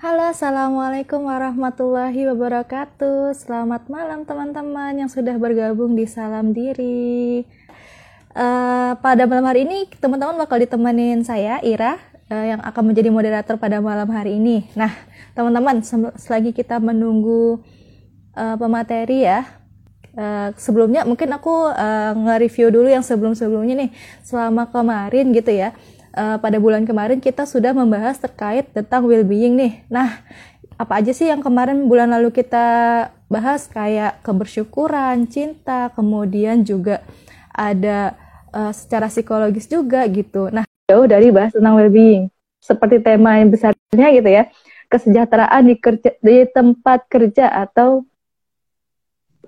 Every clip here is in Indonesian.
Halo, Assalamualaikum warahmatullahi wabarakatuh. Selamat malam teman-teman yang sudah bergabung di Salam Diri. Uh, pada malam hari ini, teman-teman bakal ditemenin saya, Ira, uh, yang akan menjadi moderator pada malam hari ini. Nah, teman-teman, selagi kita menunggu uh, pemateri ya, uh, sebelumnya mungkin aku uh, nge-review dulu yang sebelum-sebelumnya nih. Selama kemarin gitu ya, uh, pada bulan kemarin kita sudah membahas terkait tentang well-being nih. Nah, apa aja sih yang kemarin bulan lalu kita bahas kayak kebersyukuran, cinta, kemudian juga ada uh, secara psikologis juga gitu. Nah, jauh dari bahas tentang well-being. Seperti tema yang besarnya gitu ya, kesejahteraan di kerja di tempat kerja atau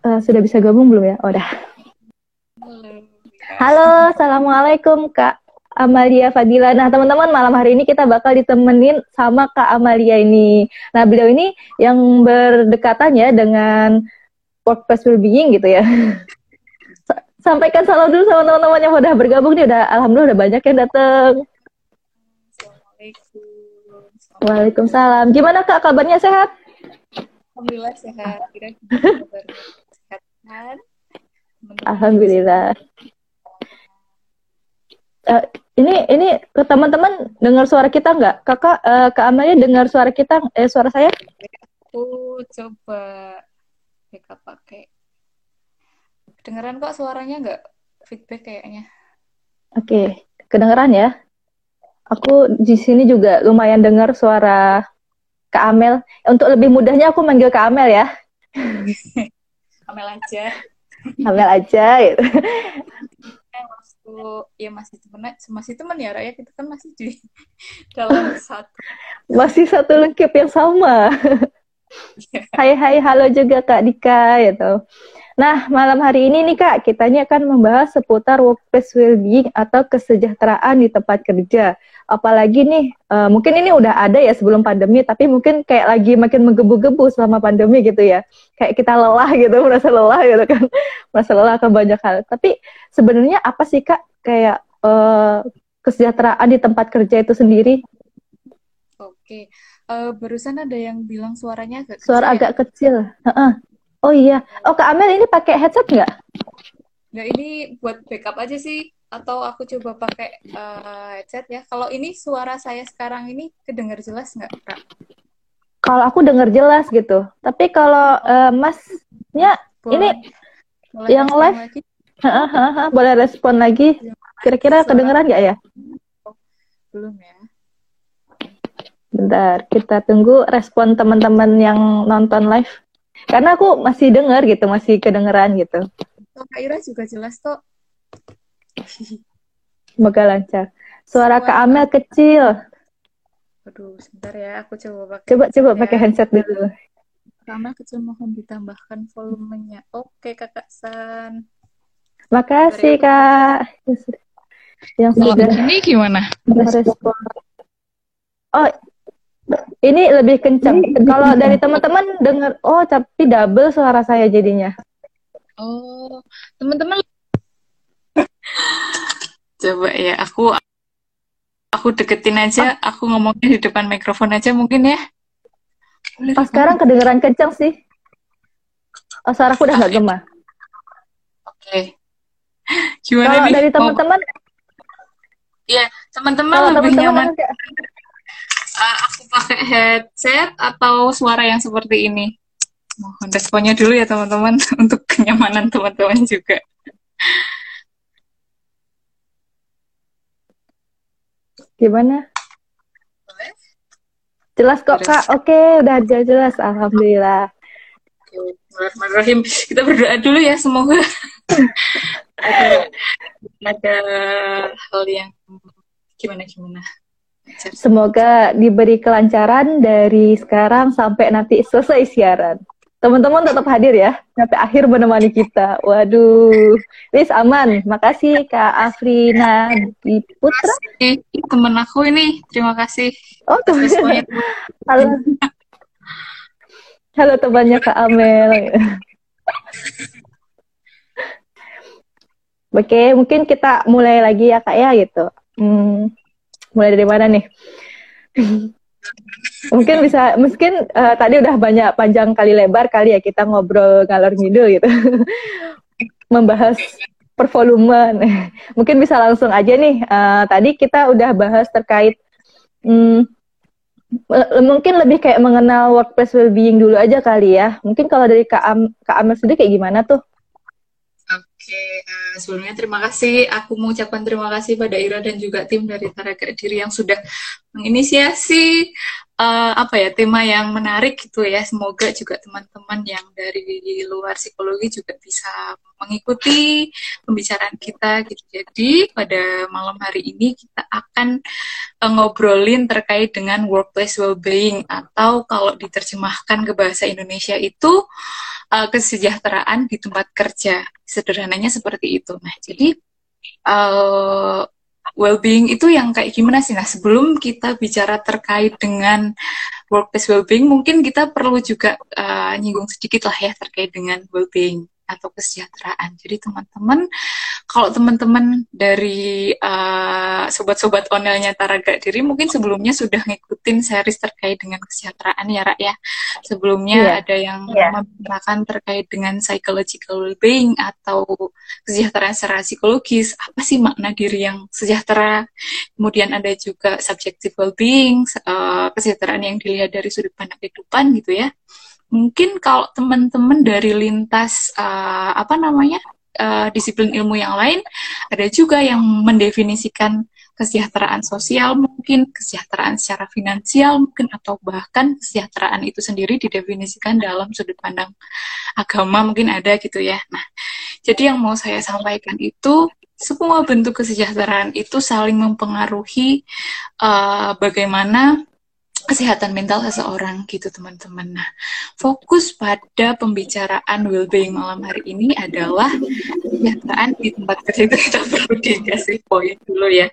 uh, sudah bisa gabung belum ya? Oh, udah. Halo, assalamualaikum Kak. Amalia Fadila. Nah, teman-teman, malam hari ini kita bakal ditemenin sama Kak Amalia ini. Nah, beliau ini yang berdekatan ya dengan workplace well-being gitu ya. Sampaikan salam dulu sama teman-teman yang udah bergabung nih. Udah, alhamdulillah udah banyak yang datang. Assalamualaikum. Waalaikumsalam. Gimana Kak, kabarnya sehat? Alhamdulillah sehat. Kira-kira sehat? Alhamdulillah. Uh, ini ini ke teman-teman dengar suara kita nggak? Kakak uh, Kak Amalia dengar suara kita eh suara saya? Aku coba backup pakai. Kedengeran kok suaranya nggak feedback kayaknya. Oke, okay. kedengeran ya. Aku di sini juga lumayan dengar suara Kak Amel. Untuk lebih mudahnya aku manggil Kak Amel ya. Amel aja. Amel aja gitu aku ya masih temen masih teman ya Raya kita kan masih di dalam satu masih satu lengkap yang sama. Hai hai halo juga Kak Dika gitu. Nah, malam hari ini nih Kak, kita akan membahas seputar workplace well-being atau kesejahteraan di tempat kerja. Apalagi nih, uh, mungkin ini udah ada ya sebelum pandemi, tapi mungkin kayak lagi makin menggebu-gebu selama pandemi gitu ya. Kayak kita lelah gitu, merasa lelah gitu kan. merasa lelah akan banyak hal. Tapi sebenarnya apa sih Kak kayak uh, kesejahteraan di tempat kerja itu sendiri? Oke, uh, barusan ada yang bilang suaranya agak Suara kecil, agak ya? kecil. Uh -uh. Oh iya. Oh Kak Amel ini pakai headset nggak? Nggak, ini buat backup aja sih. Atau aku coba pakai uh, headset ya. Kalau ini suara saya sekarang ini kedengar jelas nggak, Kak? Kalau aku dengar jelas gitu. Tapi kalau uh, Masnya Boleh. ini Boleh yang live, lagi? boleh respon lagi. Kira-kira kedengeran nggak ya? Belum ya. Bentar, kita tunggu respon teman-teman yang nonton live. Karena aku masih dengar gitu, masih kedengeran gitu. Oh, Kak Ira juga jelas kok. Semoga lancar. Suara Kak Amel kecil. Aduh, sebentar ya, aku coba pakai. Coba coba ya. pakai handset dulu. Kak Amel kecil mohon ditambahkan volumenya. Oke, Kakak San. Makasih, Kak. Yang sudah ini gimana? Merespon. Oh, ini lebih kencang. Kalau dari teman-teman dengar, oh tapi double suara saya jadinya. Oh, teman-teman. Coba ya, aku aku deketin aja, oh. aku ngomongnya di depan mikrofon aja mungkin ya. Pas oh, sekarang kedengeran kencang sih. Oh, suaraku udah nggak gemah. Oke. Okay. Gimana Kalau dari teman-teman? Iya, teman-teman lebih temen -temen nyaman uh, aku pakai headset atau suara yang seperti ini? Mohon responnya dulu ya teman-teman untuk kenyamanan teman-teman juga. Gimana? Jelas kok kak. Oke, udah jelas. Alhamdulillah. Bismillahirrahmanirrahim. Kita berdoa dulu ya semoga ada, ada hal yang gimana gimana. Semoga diberi kelancaran dari sekarang sampai nanti selesai siaran. Teman-teman tetap hadir ya, sampai akhir menemani kita. Waduh, Wis aman. Makasih Kak Afrina di Putra. Temen aku ini, terima kasih. Oh, teman. Halo. Halo temannya Kak Amel. Oke, mungkin kita mulai lagi ya Kak ya gitu. Hmm, mulai dari mana nih? mungkin bisa mungkin uh, tadi udah banyak panjang kali lebar kali ya kita ngobrol ngalor ngidul gitu. Membahas pervolumen. Mungkin bisa langsung aja nih uh, tadi kita udah bahas terkait hmm, mungkin lebih kayak mengenal workplace well-being dulu aja kali ya. Mungkin kalau dari kak Am kak Amel sendiri kayak gimana tuh Oke, uh, sebelumnya terima kasih. Aku mengucapkan terima kasih pada Ira dan juga tim dari Taraga Diri yang sudah menginisiasi uh, apa ya tema yang menarik gitu ya. Semoga juga teman-teman yang dari luar psikologi juga bisa mengikuti pembicaraan kita gitu. Jadi pada malam hari ini kita akan uh, ngobrolin terkait dengan workplace well-being atau kalau diterjemahkan ke bahasa Indonesia itu uh, kesejahteraan di tempat kerja. Sederhananya seperti itu. Nah, jadi uh, well-being itu yang kayak gimana sih? Nah, sebelum kita bicara terkait dengan workplace well-being, mungkin kita perlu juga uh, nyinggung sedikit lah ya terkait dengan well-being atau kesejahteraan. Jadi teman-teman, kalau teman-teman dari uh, sobat-sobat onelnya Taraga Diri mungkin sebelumnya sudah ngikutin series terkait dengan kesejahteraan ya Rak ya. Sebelumnya yeah. ada yang yeah. membicarakan terkait dengan psychological well-being atau kesejahteraan secara psikologis. Apa sih makna diri yang sejahtera? Kemudian ada juga subjective well-being, uh, kesejahteraan yang dilihat dari sudut pandang kehidupan gitu ya mungkin kalau teman-teman dari lintas uh, apa namanya uh, disiplin ilmu yang lain ada juga yang mendefinisikan kesejahteraan sosial mungkin kesejahteraan secara finansial mungkin atau bahkan kesejahteraan itu sendiri didefinisikan dalam sudut pandang agama mungkin ada gitu ya. Nah jadi yang mau saya sampaikan itu semua bentuk kesejahteraan itu saling mempengaruhi uh, bagaimana kesehatan mental seseorang gitu teman-teman. Nah, fokus pada pembicaraan well-being malam hari ini adalah kesejahteraan di tempat kerja itu kita perlu dikasih poin dulu ya.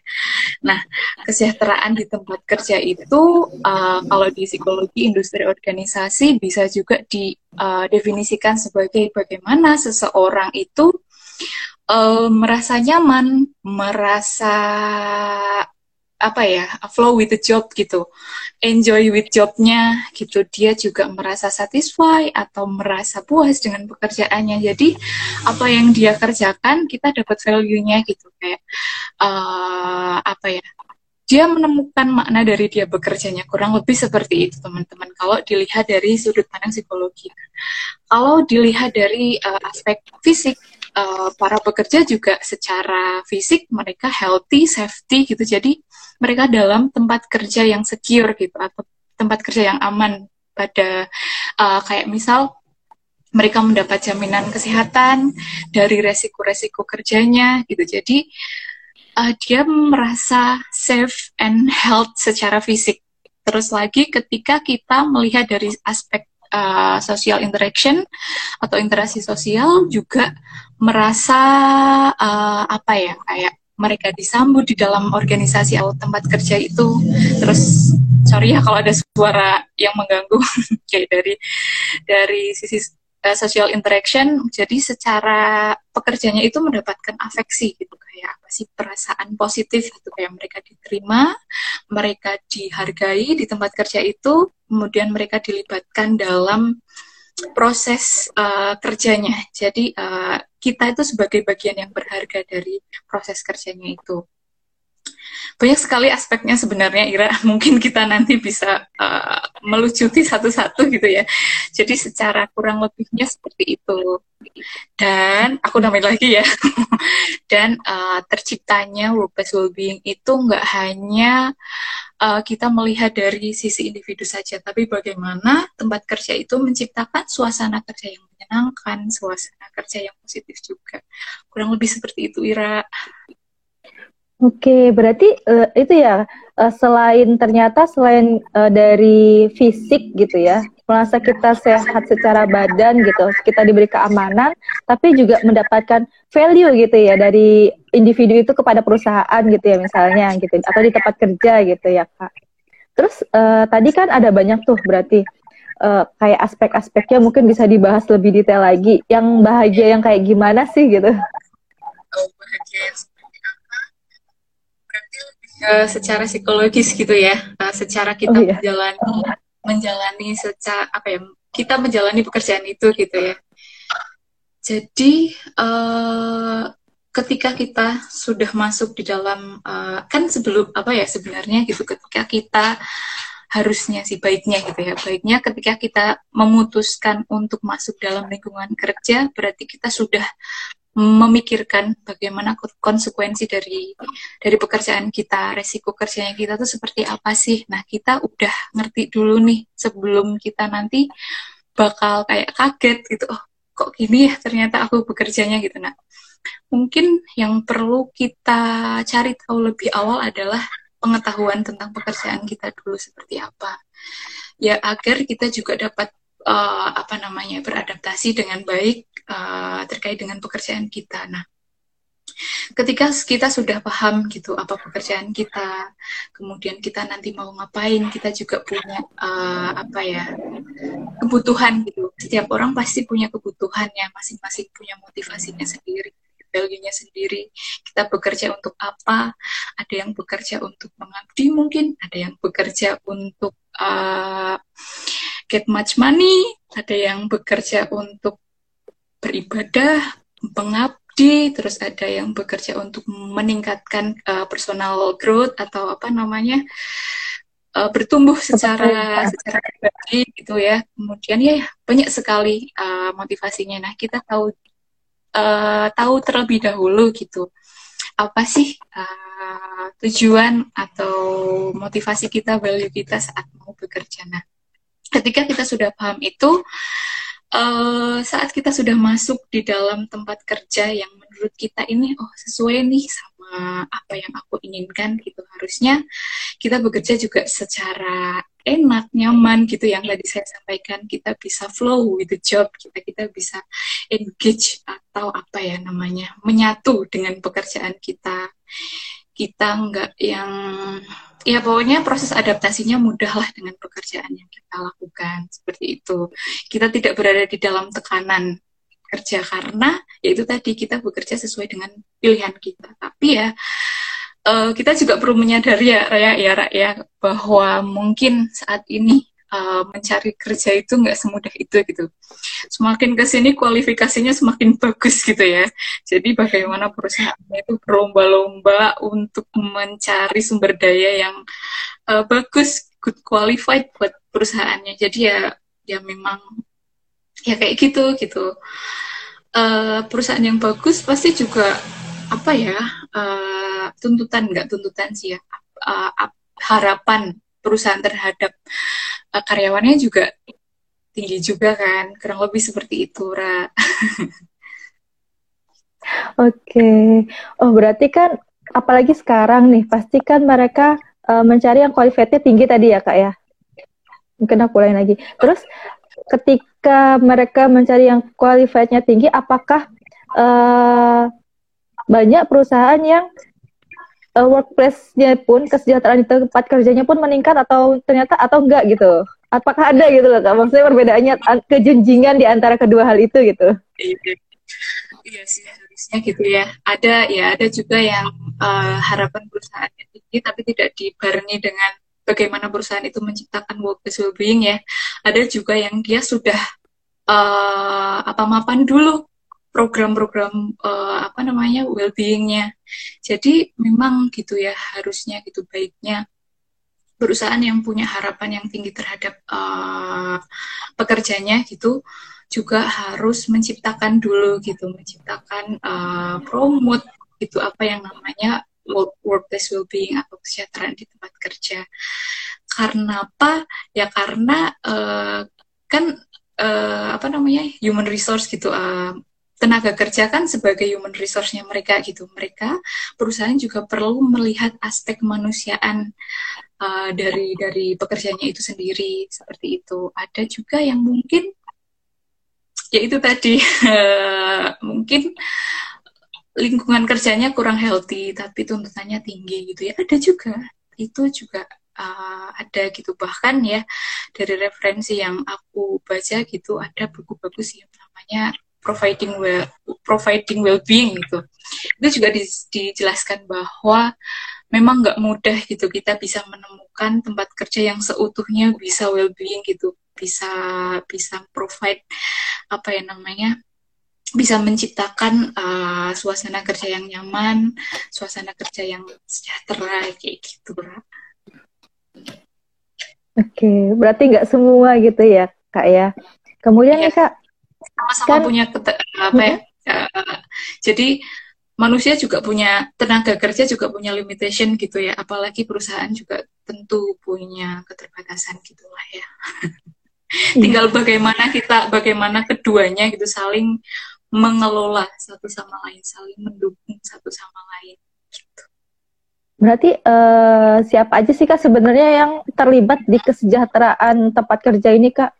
Nah, kesejahteraan di tempat kerja itu uh, kalau di psikologi industri organisasi bisa juga didefinisikan uh, sebagai bagaimana seseorang itu uh, merasa nyaman, merasa apa ya flow with the job gitu. Enjoy with jobnya gitu. Dia juga merasa satisfied atau merasa puas dengan pekerjaannya. Jadi apa yang dia kerjakan kita dapat value-nya gitu. Kayak uh, apa ya dia menemukan makna dari dia bekerjanya. Kurang lebih seperti itu teman-teman. Kalau dilihat dari sudut pandang psikologi. Kalau dilihat dari uh, aspek fisik uh, para pekerja juga secara fisik mereka healthy safety gitu. Jadi mereka dalam tempat kerja yang secure gitu atau tempat kerja yang aman. Pada uh, kayak misal mereka mendapat jaminan kesehatan dari resiko-resiko kerjanya gitu. Jadi uh, dia merasa safe and health secara fisik. Terus lagi ketika kita melihat dari aspek uh, social interaction atau interaksi sosial juga merasa uh, apa ya kayak mereka disambut di dalam organisasi atau tempat kerja itu. Terus sorry ya kalau ada suara yang mengganggu kayak dari dari sisi uh, social interaction. Jadi secara pekerjanya itu mendapatkan afeksi gitu kayak apa sih perasaan positif gitu kayak mereka diterima, mereka dihargai di tempat kerja itu, kemudian mereka dilibatkan dalam proses uh, kerjanya. Jadi uh, kita itu sebagai bagian yang berharga dari proses kerjanya itu. Banyak sekali aspeknya sebenarnya Ira, mungkin kita nanti bisa uh, melucuti satu-satu gitu ya. Jadi secara kurang lebihnya seperti itu. Dan aku namain lagi ya. Dan uh, terciptanya workplace well-being itu nggak hanya uh, kita melihat dari sisi individu saja, tapi bagaimana tempat kerja itu menciptakan suasana kerja yang menyenangkan, suasana kerja yang positif juga. Kurang lebih seperti itu, Ira. Oke, berarti uh, itu ya uh, selain ternyata selain uh, dari fisik gitu ya, merasa kita sehat secara badan gitu, kita diberi keamanan, tapi juga mendapatkan value gitu ya dari individu itu kepada perusahaan gitu ya misalnya gitu, atau di tempat kerja gitu ya kak. Terus uh, tadi kan ada banyak tuh berarti uh, kayak aspek-aspeknya mungkin bisa dibahas lebih detail lagi. Yang bahagia yang kayak gimana sih gitu? Bahagia uh, secara psikologis gitu ya, uh, secara kita oh, iya. menjalani menjalani secara apa ya, kita menjalani pekerjaan itu gitu ya. Jadi uh, ketika kita sudah masuk di dalam uh, kan sebelum apa ya sebenarnya gitu ketika kita harusnya sih baiknya gitu ya baiknya ketika kita memutuskan untuk masuk dalam lingkungan kerja berarti kita sudah memikirkan bagaimana konsekuensi dari dari pekerjaan kita, resiko kerjanya kita tuh seperti apa sih. Nah, kita udah ngerti dulu nih sebelum kita nanti bakal kayak kaget gitu. Oh, kok gini ya ternyata aku bekerjanya gitu. Nah, mungkin yang perlu kita cari tahu lebih awal adalah pengetahuan tentang pekerjaan kita dulu seperti apa. Ya, agar kita juga dapat uh, apa namanya beradaptasi dengan baik uh, terkait dengan pekerjaan kita. Nah, ketika kita sudah paham gitu apa pekerjaan kita, kemudian kita nanti mau ngapain, kita juga punya uh, apa ya kebutuhan gitu. Setiap orang pasti punya kebutuhannya, masing-masing punya motivasinya sendiri value-nya sendiri. Kita bekerja untuk apa? Ada yang bekerja untuk mengabdi mungkin, ada yang bekerja untuk uh, get much money, ada yang bekerja untuk beribadah, pengabdi, terus ada yang bekerja untuk meningkatkan uh, personal growth atau apa namanya uh, bertumbuh secara secara pribadi gitu ya. Kemudian ya banyak sekali uh, motivasinya. Nah kita tahu uh, tahu terlebih dahulu gitu apa sih uh, tujuan atau motivasi kita, value kita saat mau bekerja. Nah, ketika kita sudah paham itu, uh, saat kita sudah masuk di dalam tempat kerja yang menurut kita ini oh sesuai nih sama apa yang aku inginkan gitu harusnya kita bekerja juga secara enak nyaman gitu yang tadi saya sampaikan. Kita bisa flow with the job kita kita bisa engage atau apa ya namanya menyatu dengan pekerjaan kita. Kita nggak yang ya pokoknya proses adaptasinya mudah lah dengan pekerjaan yang kita lakukan seperti itu. Kita tidak berada di dalam tekanan kerja karena yaitu tadi kita bekerja sesuai dengan pilihan kita. Tapi ya uh, kita juga perlu menyadari ya Raya ya Raya bahwa mungkin saat ini uh, mencari kerja itu nggak semudah itu gitu. Semakin ke sini kualifikasinya semakin bagus gitu ya. Jadi bagaimana perusahaannya itu berlomba-lomba untuk mencari sumber daya yang uh, bagus, good qualified buat perusahaannya. Jadi ya ya memang ya kayak gitu gitu. Uh, perusahaan yang bagus pasti juga apa ya uh, tuntutan nggak tuntutan sih ya uh, harapan perusahaan terhadap uh, karyawannya juga tinggi juga kan kurang lebih seperti itu Ra. Oke, oh berarti kan apalagi sekarang nih pasti kan mereka uh, mencari yang qualifiednya tinggi tadi ya kak ya. Mungkin aku lain lagi. Terus ketika mereka mencari yang qualifiednya tinggi, apakah uh, banyak perusahaan yang uh, workplace-nya pun kesejahteraan di tempat kerjanya pun meningkat atau ternyata atau enggak gitu. Apakah ada gitu loh kak? Maksudnya perbedaannya kejunjingan di antara kedua hal itu gitu. Iya. Sih harusnya gitu ya. Ada ya ada juga yang uh, harapan perusahaannya tinggi tapi tidak dibarengi dengan bagaimana perusahaan itu menciptakan workplace well-being ya. Ada juga yang dia sudah uh, apa mapan dulu program-program uh, apa namanya well-beingnya. Jadi memang gitu ya harusnya gitu baiknya perusahaan yang punya harapan yang tinggi terhadap uh, pekerjanya gitu juga harus menciptakan dulu gitu menciptakan uh, promote gitu apa yang namanya work workplace well-being atau kesejahteraan di tempat kerja. Karena apa? Ya karena uh, kan uh, apa namanya human resource gitu uh, tenaga kerja kan sebagai human resource-nya mereka gitu. Mereka perusahaan juga perlu melihat aspek kemanusiaan uh, dari dari pekerjaannya itu sendiri seperti itu. Ada juga yang mungkin ya itu tadi mungkin lingkungan kerjanya kurang healthy tapi tuntutannya tinggi gitu ya. Ada juga itu juga uh, ada gitu bahkan ya dari referensi yang aku baca gitu ada buku bagus yang namanya providing well providing well-being gitu itu juga di, dijelaskan bahwa memang nggak mudah gitu kita bisa menemukan tempat kerja yang seutuhnya bisa well being gitu bisa bisa provide apa ya namanya bisa menciptakan uh, suasana kerja yang nyaman, suasana kerja yang sejahtera kayak gitu. Oke, berarti nggak semua gitu ya, Kak ya. Kemudian ya, nih Kak, sama-sama kan, punya apa ya? Uh, jadi manusia juga punya tenaga kerja juga punya limitation gitu ya apalagi perusahaan juga tentu punya keterbatasan gitulah ya iya. tinggal bagaimana kita bagaimana keduanya gitu saling mengelola satu sama lain saling mendukung satu sama lain gitu. berarti uh, siapa aja sih kak sebenarnya yang terlibat di kesejahteraan tempat kerja ini kak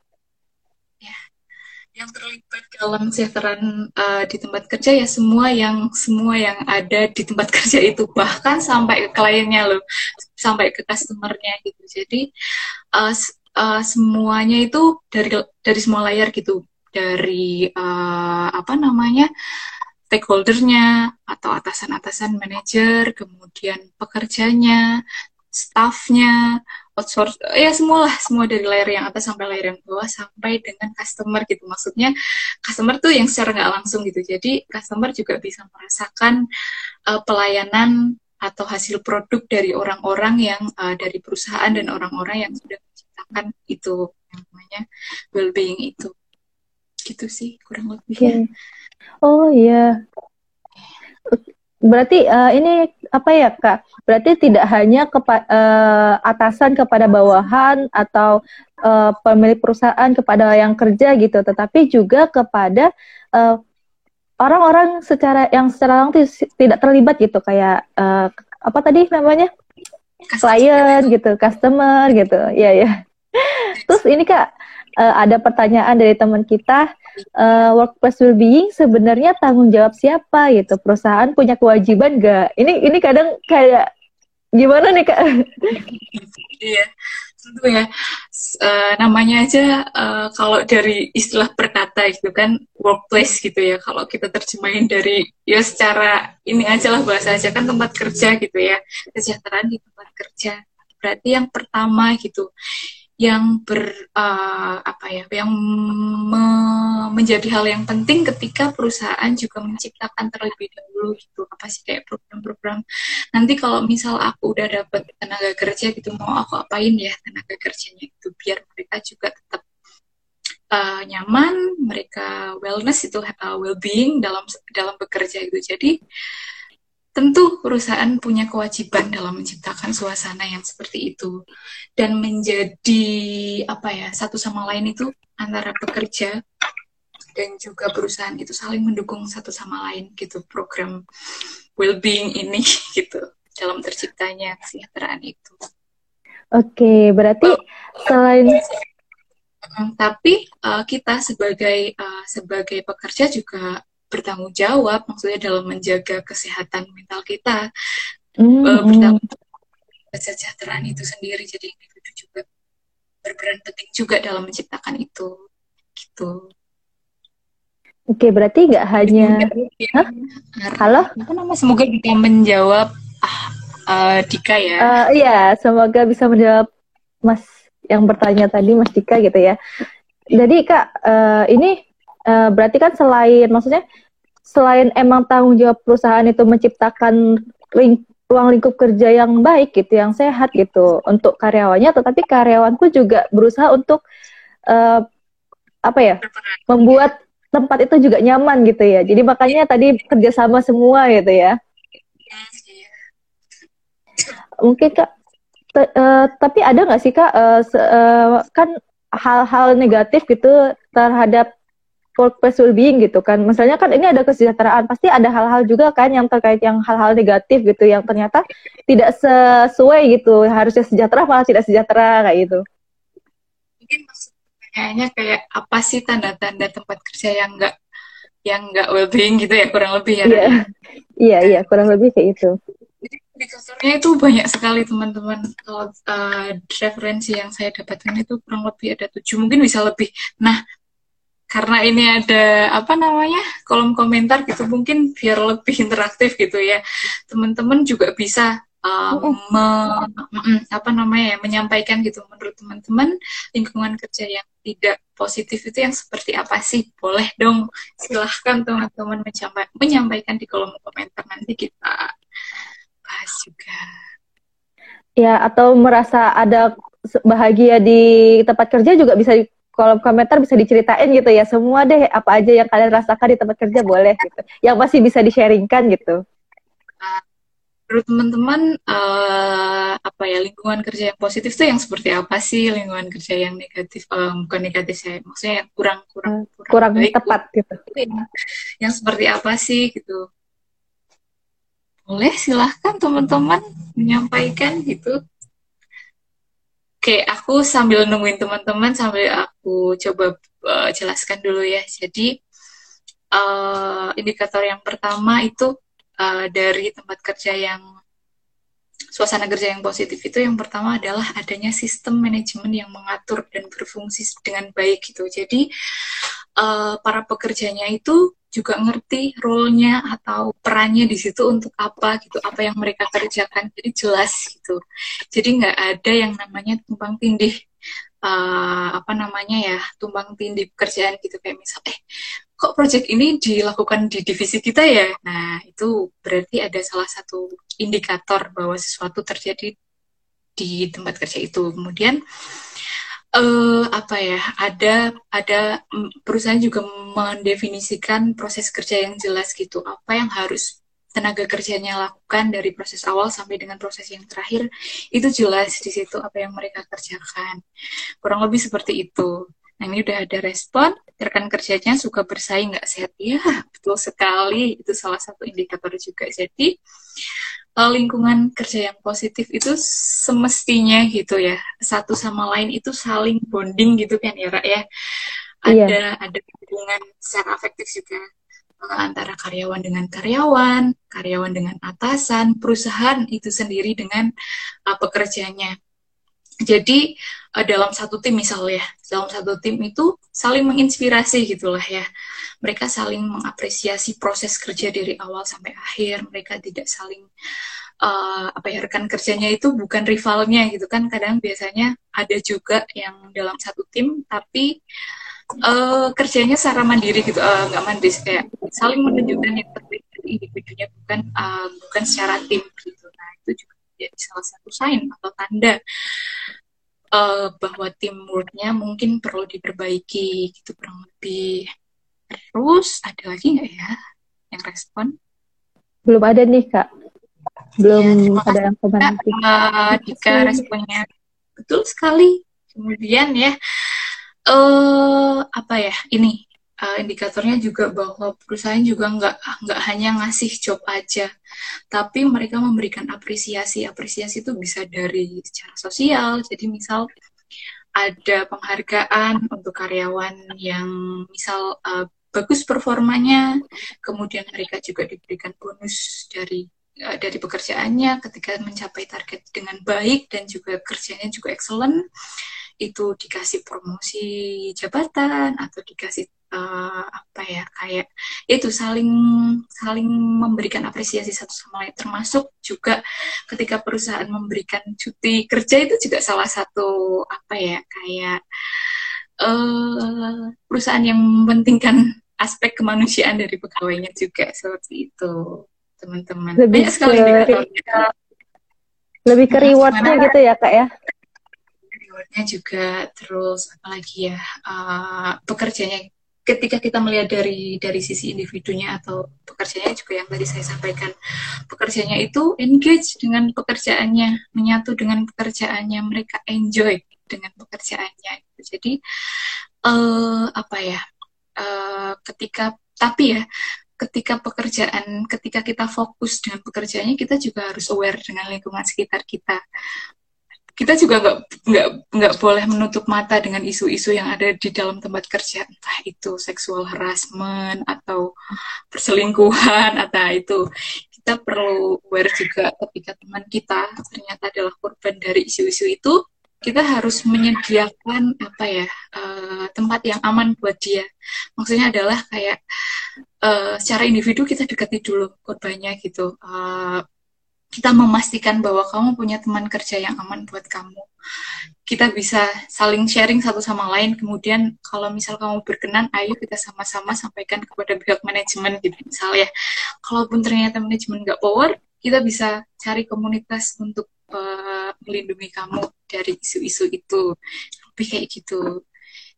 yang terlibat dalam kesejahteraan uh, di tempat kerja ya semua yang semua yang ada di tempat kerja itu bahkan sampai ke kliennya loh sampai ke customernya gitu. Jadi uh, uh, semuanya itu dari dari semua layar gitu. Dari uh, apa namanya stakeholdernya atau atasan-atasan manajer kemudian pekerjanya staffnya outsource ya semualah semua dari layer yang atas sampai layer yang bawah sampai dengan customer gitu maksudnya customer tuh yang secara nggak langsung gitu jadi customer juga bisa merasakan uh, pelayanan atau hasil produk dari orang-orang yang uh, dari perusahaan dan orang-orang yang sudah menciptakan itu yang namanya well-being itu gitu sih kurang lebih okay. ya. oh iya berarti uh, ini apa ya kak? Berarti tidak hanya kepa uh, atasan kepada bawahan atau uh, pemilik perusahaan kepada yang kerja gitu, tetapi juga kepada orang-orang uh, secara yang secara langsung tidak terlibat gitu, kayak uh, apa tadi namanya? Klien gitu, customer gitu, ya ya. Terus ini kak uh, ada pertanyaan dari teman kita uh, workplace well-being sebenarnya tanggung jawab siapa gitu? Perusahaan punya kewajiban gak ini ini kadang kayak gimana nih kak? Iya tentu ya. Uh, namanya aja uh, kalau dari istilah berkata itu kan workplace gitu ya. Kalau kita terjemahin dari ya secara ini aja lah bahasa aja kan tempat kerja gitu ya. Kesejahteraan di tempat kerja. Berarti yang pertama gitu yang ber uh, apa ya yang me, menjadi hal yang penting ketika perusahaan juga menciptakan terlebih dahulu gitu. Apa sih kayak program-program? Nanti kalau misal aku udah dapat tenaga kerja gitu mau aku apain ya tenaga kerjanya itu? Biar mereka juga tetap uh, nyaman mereka wellness itu uh, well-being dalam dalam bekerja itu jadi tentu perusahaan punya kewajiban dalam menciptakan suasana yang seperti itu dan menjadi apa ya satu sama lain itu antara pekerja dan juga perusahaan itu saling mendukung satu sama lain gitu program well-being ini gitu dalam terciptanya kesejahteraan itu. Oke, berarti selain tapi uh, kita sebagai uh, sebagai pekerja juga bertanggung jawab maksudnya dalam menjaga kesehatan mental kita. Mm-hmm. uh, bertanggung jawab kesejahteraan itu sendiri. Jadi individu juga berperan penting juga dalam menciptakan itu. Gitu. Oke berarti nggak hanya Hah? halo? Semoga kita menjawab ah, uh, Dika ya. Uh, iya semoga bisa menjawab Mas yang bertanya tadi Mas Dika gitu ya. Jadi kak uh, ini Uh, berarti kan selain maksudnya selain emang tanggung jawab perusahaan itu menciptakan ling ruang lingkup kerja yang baik gitu, yang sehat gitu untuk karyawannya, tetapi karyawanku juga berusaha untuk uh, apa ya, membuat tempat itu juga nyaman gitu ya. Jadi makanya tadi kerjasama semua gitu ya. Mungkin kak, uh, tapi ada nggak sih kak, uh, uh, kan hal-hal negatif gitu terhadap workplace well-being gitu kan. Misalnya kan ini ada kesejahteraan, pasti ada hal-hal juga kan yang terkait yang hal-hal negatif gitu yang ternyata tidak sesuai gitu. Harusnya sejahtera malah tidak sejahtera kayak gitu. Mungkin kayaknya kayak apa sih tanda-tanda tempat kerja yang enggak yang enggak well-being gitu ya kurang lebih ya. Iya. Iya, iya, kurang lebih kayak itu. Di kasurnya itu banyak sekali teman-teman. Kalau uh, referensi yang saya dapatkan itu kurang lebih ada tujuh, mungkin bisa lebih. Nah, karena ini ada apa namanya kolom komentar gitu mungkin biar lebih interaktif gitu ya. Teman-teman juga bisa uh, me, apa namanya ya menyampaikan gitu. Menurut teman-teman lingkungan kerja yang tidak positif itu yang seperti apa sih? Boleh dong silahkan teman-teman menyampaikan di kolom komentar nanti kita bahas juga. Ya atau merasa ada bahagia di tempat kerja juga bisa kolom komentar bisa diceritain gitu ya semua deh apa aja yang kalian rasakan di tempat kerja boleh gitu. Yang masih bisa di sharingkan gitu. Menurut teman-teman uh, apa ya lingkungan kerja yang positif tuh yang seperti apa sih? Lingkungan kerja yang negatif um, bukan negatif saya maksudnya yang kurang kurang hmm, kurang, kurang baik, tepat gitu. yang, yang seperti apa sih gitu? Boleh silahkan teman-teman menyampaikan gitu Oke, aku sambil nungguin teman-teman sambil aku coba uh, jelaskan dulu ya. Jadi uh, indikator yang pertama itu uh, dari tempat kerja yang suasana kerja yang positif itu yang pertama adalah adanya sistem manajemen yang mengatur dan berfungsi dengan baik gitu. Jadi uh, para pekerjanya itu juga ngerti role-nya atau perannya di situ untuk apa gitu, apa yang mereka kerjakan. Jadi jelas gitu. Jadi nggak ada yang namanya tumpang tindih uh, apa namanya ya tumbang tindih pekerjaan gitu kayak misal eh kok project ini dilakukan di divisi kita ya? Nah itu berarti ada salah satu indikator bahwa sesuatu terjadi di tempat kerja itu. Kemudian uh, apa ya ada ada mm, perusahaan juga mendefinisikan proses kerja yang jelas gitu. Apa yang harus tenaga kerjanya lakukan dari proses awal sampai dengan proses yang terakhir itu jelas di situ apa yang mereka kerjakan. Kurang lebih seperti itu. Nah ini udah ada respon rekan kerjanya suka bersaing nggak sehat ya betul sekali itu salah satu indikator juga jadi eh, lingkungan kerja yang positif itu semestinya gitu ya satu sama lain itu saling bonding gitu kan ya Ra ya iya. ada iya. ada hubungan secara afektif juga antara karyawan dengan karyawan, karyawan dengan atasan, perusahaan itu sendiri dengan uh, pekerjanya. Jadi uh, dalam satu tim misalnya, dalam satu tim itu saling menginspirasi gitulah ya. Mereka saling mengapresiasi proses kerja dari awal sampai akhir. Mereka tidak saling uh, apa ya rekan kerjanya itu bukan rivalnya gitu kan. Kadang biasanya ada juga yang dalam satu tim tapi uh, kerjanya secara mandiri gitu eh, nggak uh, mandiri kayak saling menunjukkan yang terbaik dari individunya bukan uh, bukan secara tim gitu nah itu juga jadi salah satu sign atau tanda uh, bahwa teamworknya mungkin perlu diperbaiki gitu kurang lebih. Terus ada lagi nggak ya yang respon? Belum ada nih kak. Belum ya, ada yang komentar uh, jika responnya. Betul sekali. Kemudian ya uh, apa ya ini uh, indikatornya juga bahwa perusahaan juga nggak nggak hanya ngasih job aja, tapi mereka memberikan apresiasi. Apresiasi itu bisa dari secara sosial. Jadi misal ada penghargaan untuk karyawan yang misal uh, bagus performanya, kemudian mereka juga diberikan bonus dari dari pekerjaannya ketika mencapai target dengan baik dan juga kerjanya juga excellent itu dikasih promosi jabatan atau dikasih uh, apa ya kayak itu saling saling memberikan apresiasi satu sama lain. Termasuk juga ketika perusahaan memberikan cuti kerja itu juga salah satu apa ya kayak uh, perusahaan yang mementingkan aspek kemanusiaan dari pegawainya juga. Seperti itu teman-teman. Lebih sekali ke, lebih ke rewardnya gitu ya kak ya? Rewardnya juga terus apalagi ya uh, pekerjanya ketika kita melihat dari dari sisi individunya atau pekerjaannya juga yang tadi saya sampaikan pekerjanya itu engage dengan pekerjaannya menyatu dengan pekerjaannya mereka enjoy dengan pekerjaannya. Jadi uh, apa ya uh, ketika tapi ya ketika pekerjaan ketika kita fokus dengan pekerjaannya kita juga harus aware dengan lingkungan sekitar kita kita juga nggak nggak nggak boleh menutup mata dengan isu-isu yang ada di dalam tempat kerja. Entah itu seksual harassment atau perselingkuhan atau itu. Kita perlu aware juga ketika teman kita ternyata adalah korban dari isu-isu itu kita harus menyediakan apa ya uh, tempat yang aman buat dia. Maksudnya adalah kayak uh, secara individu kita dekati dulu korbannya gitu. Uh, kita memastikan bahwa kamu punya teman kerja yang aman buat kamu. Kita bisa saling sharing satu sama lain. Kemudian kalau misal kamu berkenan, ayo kita sama-sama sampaikan kepada pihak manajemen gitu misalnya. Kalaupun ternyata manajemen nggak power, kita bisa cari komunitas untuk uh, melindungi kamu dari isu-isu itu. Lebih kayak gitu.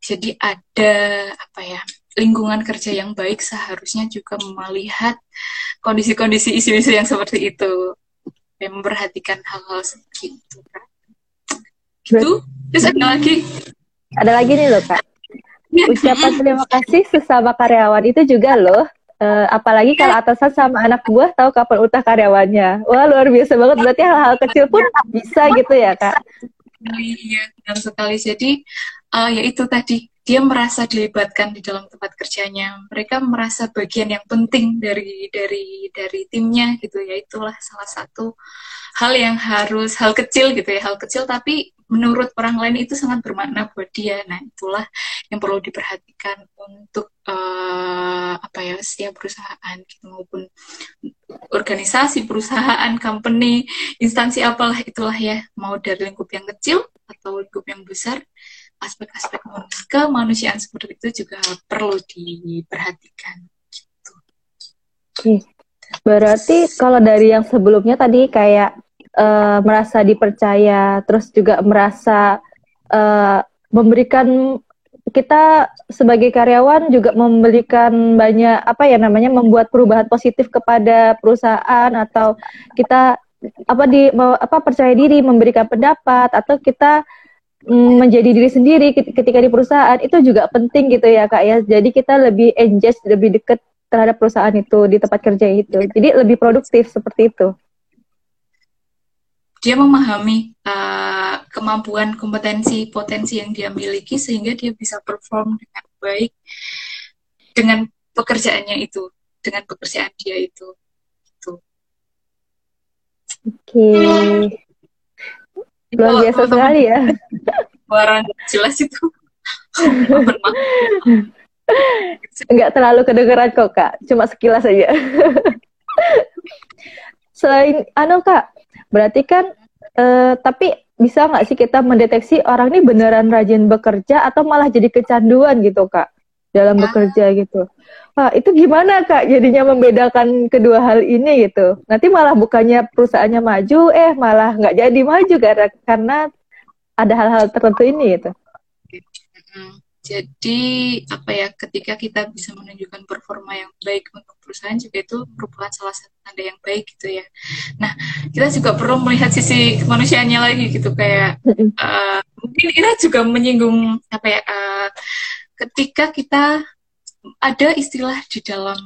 Jadi ada apa ya lingkungan kerja yang baik seharusnya juga melihat kondisi-kondisi isu-isu yang seperti itu memperhatikan hal-hal seperti itu kan gitu. Terus ada lagi? Ada lagi nih loh kak. Ya. ucapan terima kasih sesama karyawan itu juga loh. Uh, apalagi kalau atasan sama anak buah tahu kapan utah karyawannya. Wah luar biasa banget. Berarti hal-hal kecil pun bisa gitu ya kak? Iya benar sekali. Jadi uh, ya itu tadi dia merasa dilibatkan di dalam tempat kerjanya. Mereka merasa bagian yang penting dari dari dari timnya gitu ya. Itulah salah satu hal yang harus hal kecil gitu ya hal kecil. Tapi menurut orang lain itu sangat bermakna buat dia. Nah itulah yang perlu diperhatikan untuk uh, apa ya setiap perusahaan gitu maupun organisasi perusahaan company instansi apalah itulah ya. Mau dari lingkup yang kecil atau lingkup yang besar aspek-aspek kemanusiaan seperti itu juga perlu diperhatikan. Gitu. Oke, berarti kalau dari yang sebelumnya tadi kayak uh, merasa dipercaya, terus juga merasa uh, memberikan kita sebagai karyawan juga memberikan banyak apa ya namanya membuat perubahan positif kepada perusahaan atau kita apa di apa percaya diri memberikan pendapat atau kita menjadi diri sendiri ketika di perusahaan itu juga penting gitu ya kak ya. Jadi kita lebih engage lebih dekat terhadap perusahaan itu di tempat kerja itu. Jadi lebih produktif seperti itu. Dia memahami uh, kemampuan kompetensi potensi yang dia miliki sehingga dia bisa perform dengan baik dengan pekerjaannya itu dengan pekerjaan dia itu. Itu oke. okay luar biasa sekali ya. suara jelas itu. Enggak terlalu kedengeran kok kak. Cuma sekilas aja. Selain anu kak berarti kan uh, tapi bisa nggak sih kita mendeteksi orang ini beneran rajin bekerja atau malah jadi kecanduan gitu kak dalam ah. bekerja gitu Wah, itu gimana Kak jadinya membedakan kedua hal ini gitu? Nanti malah bukannya perusahaannya maju, eh malah nggak jadi maju karena karena ada hal-hal tertentu ini gitu. Jadi apa ya ketika kita bisa menunjukkan performa yang baik untuk perusahaan juga itu merupakan salah satu tanda yang baik gitu ya. Nah kita juga perlu melihat sisi kemanusiaannya lagi gitu kayak uh, mungkin ini juga menyinggung apa ya uh, ketika kita ada istilah di dalam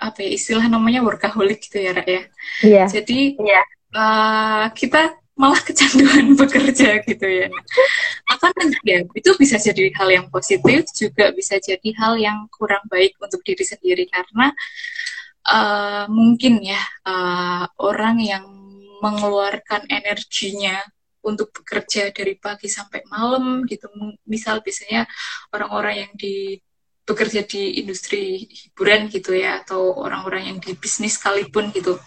apa ya istilah namanya workaholic gitu ya Ra ya. Yeah. Jadi yeah. Uh, kita malah kecanduan bekerja gitu ya. Akan ya itu bisa jadi hal yang positif juga bisa jadi hal yang kurang baik untuk diri sendiri karena uh, mungkin ya uh, orang yang mengeluarkan energinya untuk bekerja dari pagi sampai malam gitu. Misal biasanya orang-orang yang di bekerja di industri hiburan gitu ya atau orang-orang yang di bisnis sekalipun gitu.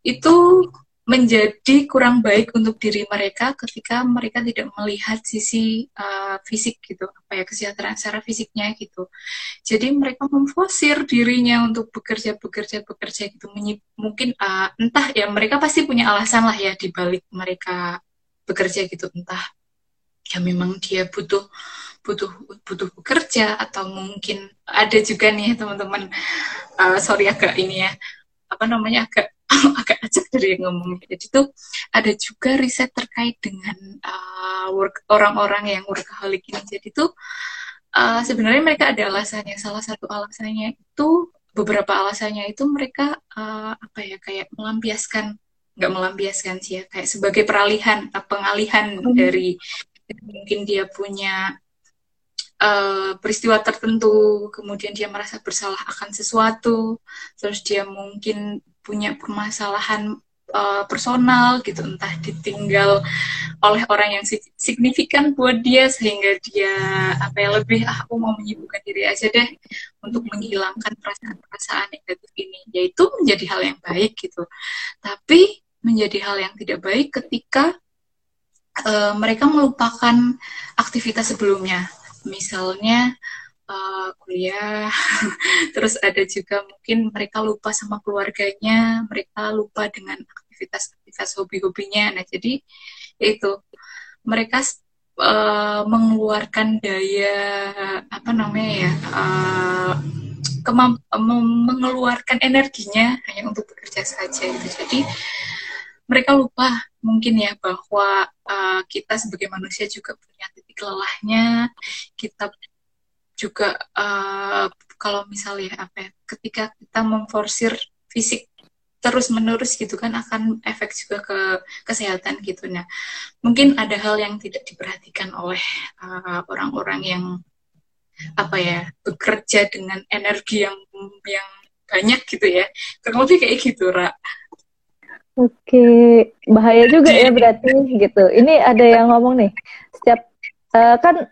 Itu menjadi kurang baik untuk diri mereka ketika mereka tidak melihat sisi uh, fisik gitu. Apa ya kesejahteraan secara fisiknya gitu. Jadi mereka memfosir dirinya untuk bekerja bekerja bekerja gitu. Mungkin uh, entah ya mereka pasti punya alasan lah ya di balik mereka bekerja gitu. Entah ya memang dia butuh butuh butuh bekerja atau mungkin ada juga nih teman-teman. Uh, sorry agak ini ya apa namanya agak agak acak dari yang ngomongnya jadi tuh ada juga riset terkait dengan uh, work orang-orang yang workaholic ini. Jadi tuh uh, sebenarnya mereka ada alasannya. Salah satu alasannya itu beberapa alasannya itu mereka uh, apa ya kayak melampiaskan nggak melampiaskan sih ya. Kayak sebagai peralihan pengalihan hmm. dari mungkin dia punya uh, peristiwa tertentu, kemudian dia merasa bersalah akan sesuatu, terus dia mungkin punya permasalahan uh, personal gitu. Entah ditinggal oleh orang yang signifikan buat dia sehingga dia apa ya lebih ah aku mau menyibukkan diri aja deh untuk menghilangkan perasaan-perasaan negatif ini. Yaitu menjadi hal yang baik gitu. Tapi menjadi hal yang tidak baik ketika uh, mereka melupakan aktivitas sebelumnya misalnya uh, kuliah, terus ada juga mungkin mereka lupa sama keluarganya, mereka lupa dengan aktivitas-aktivitas hobi-hobinya. Nah, jadi itu mereka uh, mengeluarkan daya apa namanya ya, uh, mengeluarkan energinya hanya untuk bekerja saja gitu. Jadi mereka lupa mungkin ya bahwa uh, kita sebagai manusia juga punya titik lelahnya, kita juga uh, kalau misalnya apa ya, ketika kita memforsir fisik terus menerus gitu kan akan efek juga ke kesehatan gitu. Nah mungkin ada hal yang tidak diperhatikan oleh uh, orang-orang yang apa ya bekerja dengan energi yang yang banyak gitu ya. Kurang lebih kayak gitu Ra Oke, bahaya juga ya berarti gitu. Ini ada yang ngomong nih, setiap uh, kan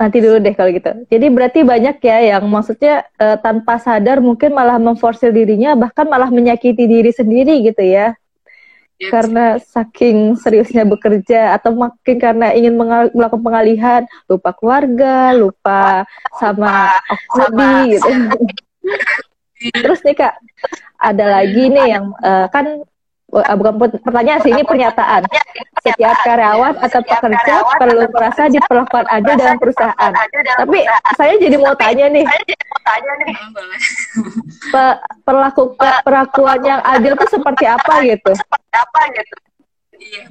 Nanti dulu deh kalau gitu. Jadi berarti banyak ya yang maksudnya uh, tanpa sadar mungkin malah memforsir dirinya bahkan malah menyakiti diri sendiri gitu ya. Yes. Karena saking seriusnya bekerja atau makin karena ingin melakukan pengalihan, lupa keluarga, lupa sama hobi gitu. Terus nih Kak, ada lagi nih yang uh, kan uh, bukan pertanyaan sih ini pernyataan. Setiap karyawan atau pekerja perlu merasa diperlakukan adil dalam perusahaan. Tapi saya jadi mau tanya nih. Pe perlakukan perlakuan yang adil itu seperti apa gitu? Iya.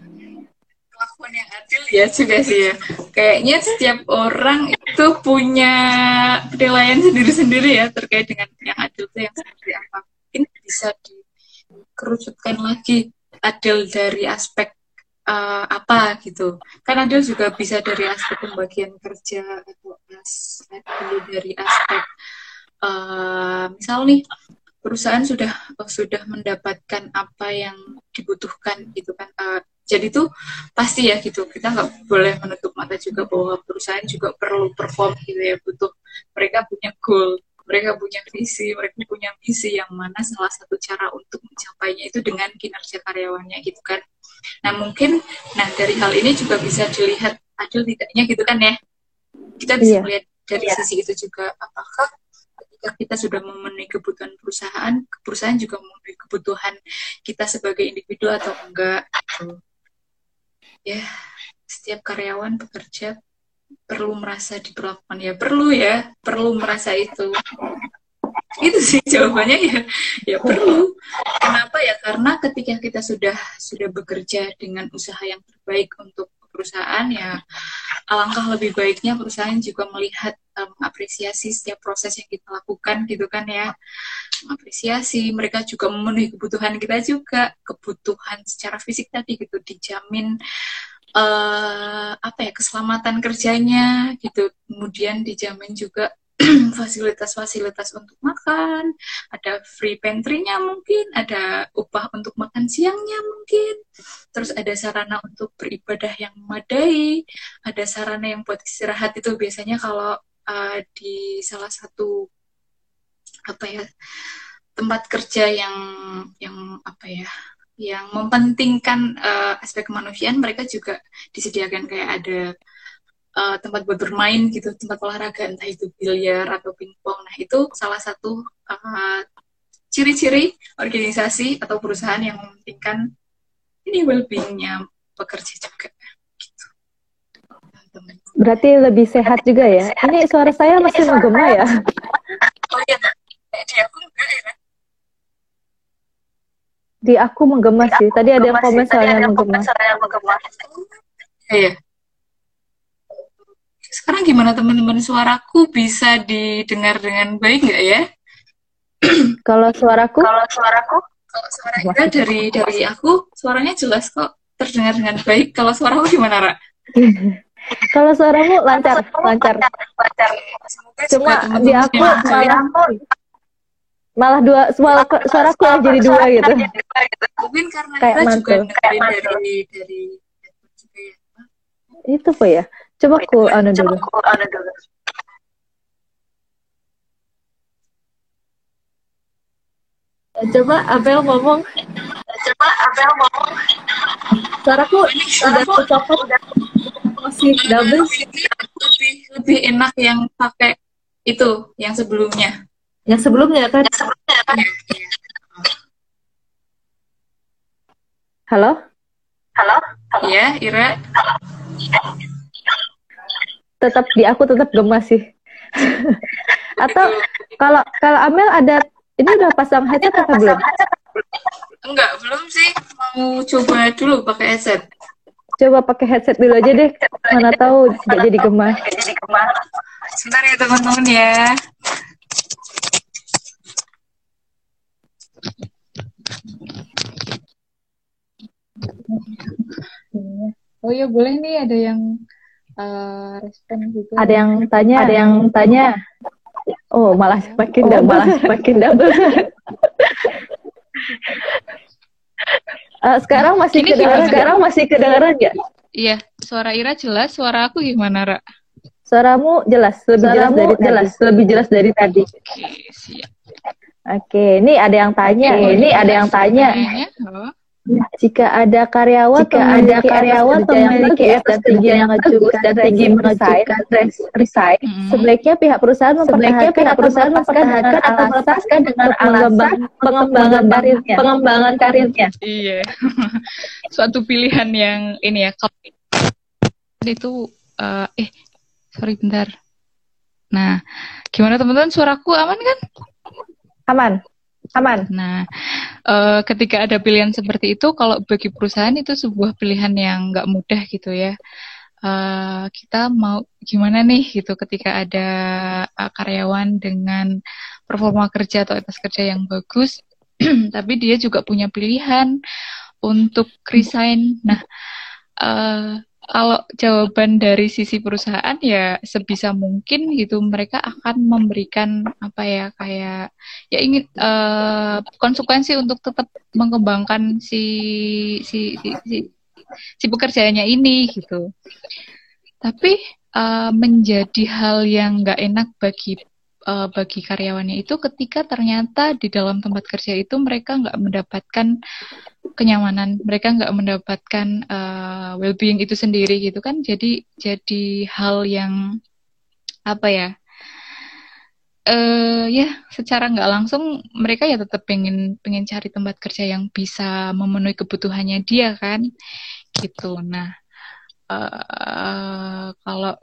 Perlakuan yang adil ya juga sih ya. Kayaknya setiap orang itu punya penilaian sendiri-sendiri ya terkait dengan yang adil itu yang seperti apa. Mungkin bisa di kerucutkan lagi adil dari aspek uh, apa gitu kan adil juga bisa dari aspek pembagian kerja atau adil dari aspek uh, misal nih perusahaan sudah sudah mendapatkan apa yang dibutuhkan gitu kan uh, jadi tuh pasti ya gitu kita nggak boleh menutup mata juga bahwa perusahaan juga perlu perform gitu ya butuh mereka punya goal mereka punya visi, mereka punya misi yang mana salah satu cara untuk mencapainya itu dengan kinerja karyawannya gitu kan. Nah mungkin, nah dari hal ini juga bisa dilihat adil tidaknya gitu kan ya. Kita bisa yeah. melihat dari yeah. sisi itu juga apakah ketika kita sudah memenuhi kebutuhan perusahaan, perusahaan juga memenuhi kebutuhan kita sebagai individu atau enggak. Gitu. Ya, setiap karyawan bekerja perlu merasa diperlakukan. Ya perlu ya perlu merasa itu. Itu sih jawabannya ya. Ya perlu. Kenapa? Ya karena ketika kita sudah sudah bekerja dengan usaha yang terbaik untuk perusahaan ya alangkah lebih baiknya perusahaan juga melihat um, mengapresiasi setiap proses yang kita lakukan gitu kan ya. Mengapresiasi mereka juga memenuhi kebutuhan kita juga. Kebutuhan secara fisik tadi gitu dijamin uh, apa ya keselamatan kerjanya gitu. Kemudian dijamin juga fasilitas-fasilitas untuk makan, ada free pantry-nya mungkin, ada upah untuk makan siangnya mungkin, terus ada sarana untuk beribadah yang memadai, ada sarana yang buat istirahat itu biasanya kalau uh, di salah satu apa ya tempat kerja yang yang apa ya yang mempentingkan uh, aspek kemanusiaan mereka juga disediakan kayak ada uh, tempat buat bermain gitu tempat olahraga entah itu biliar atau pingpong nah itu salah satu uh, ciri-ciri organisasi atau perusahaan yang mementingkan ini well-beingnya pekerja juga gitu. Berarti lebih sehat juga ya. Ini suara saya masih menggema ya. Oh iya, di aku enggak ya di aku menggema sih. Tadi ada yang komen soalnya menggema. Iya. Sekarang gimana teman-teman suaraku bisa didengar dengan baik nggak ya? Kalau suaraku? Kalau suaraku? Kalau suara Ira dari dari aku suaranya jelas kok terdengar dengan baik. Kalau suaraku gimana, Ra? Kalau suaramu lancar, lancar. lancar. Cuma di aku malah malah dua suara suaraku yang jadi dua gitu mungkin karena Kayak kita juga dari dari ya. itu apa ya coba aku anu dulu. coba Abel ngomong. Coba Abel ngomong. Suaraku udah tercopot masih double. Lebih lebih enak yang pakai itu yang sebelumnya. Yang sebelumnya kan? Halo? Ya Ira tetap di aku tetap gemas sih. Atau kalau kalau Amel ada ini udah pasang headset atau belum? enggak belum sih. Mau coba dulu pakai headset. Coba pakai headset dulu aja deh. Mana tahu tidak jadi gemas. Sebentar ya teman-teman ya. Oh ya boleh nih ada yang eh, respon gitu. ada yang tanya ada yang tanya. Oh malah semakin double malah semakin double Eh, sekarang masih Ini kedengaran sekarang masih kedengaran nggak? Iya, suara Ira jelas, suara aku gimana, Ra? suaramu jelas lebih jelas dari jelas lebih jelas dari tadi. Oke, siap. oke ini ada yang tanya ini ada yang tanya. Pertanyaannya, oh, jika ada karyawan jika ada karyawan memiliki etos kerja yang cukup dan tinggi mengajukan resign mm, sebaiknya pihak perusahaan mempertahankan pihak perusahaan mempertahankan atau melepaskan dengan alasan pengembangan karirnya pengembangan karirnya Iya. Suatu pilihan yang ini ya. kalau Itu eh, eh sorry bentar. Nah, gimana teman-teman suaraku aman kan? aman aman Nah, eh, ketika ada pilihan seperti itu, kalau bagi perusahaan itu sebuah pilihan yang nggak mudah gitu ya. Eh, kita mau gimana nih gitu ketika ada eh, karyawan dengan performa kerja atau etos kerja yang bagus, tapi dia juga punya pilihan untuk resign. Nah, eh, kalau jawaban dari sisi perusahaan ya sebisa mungkin gitu mereka akan memberikan apa ya kayak ya ingin eh, konsekuensi untuk tetap mengembangkan si si si si, si pekerjaannya ini gitu. Tapi eh, menjadi hal yang nggak enak bagi eh, bagi karyawannya itu ketika ternyata di dalam tempat kerja itu mereka nggak mendapatkan kenyamanan, mereka nggak mendapatkan eh, well-being itu sendiri gitu kan. Jadi jadi hal yang apa ya? eh ya secara nggak langsung mereka ya tetap pengen pengen cari tempat kerja yang bisa memenuhi kebutuhannya dia kan gitu nah eh kalau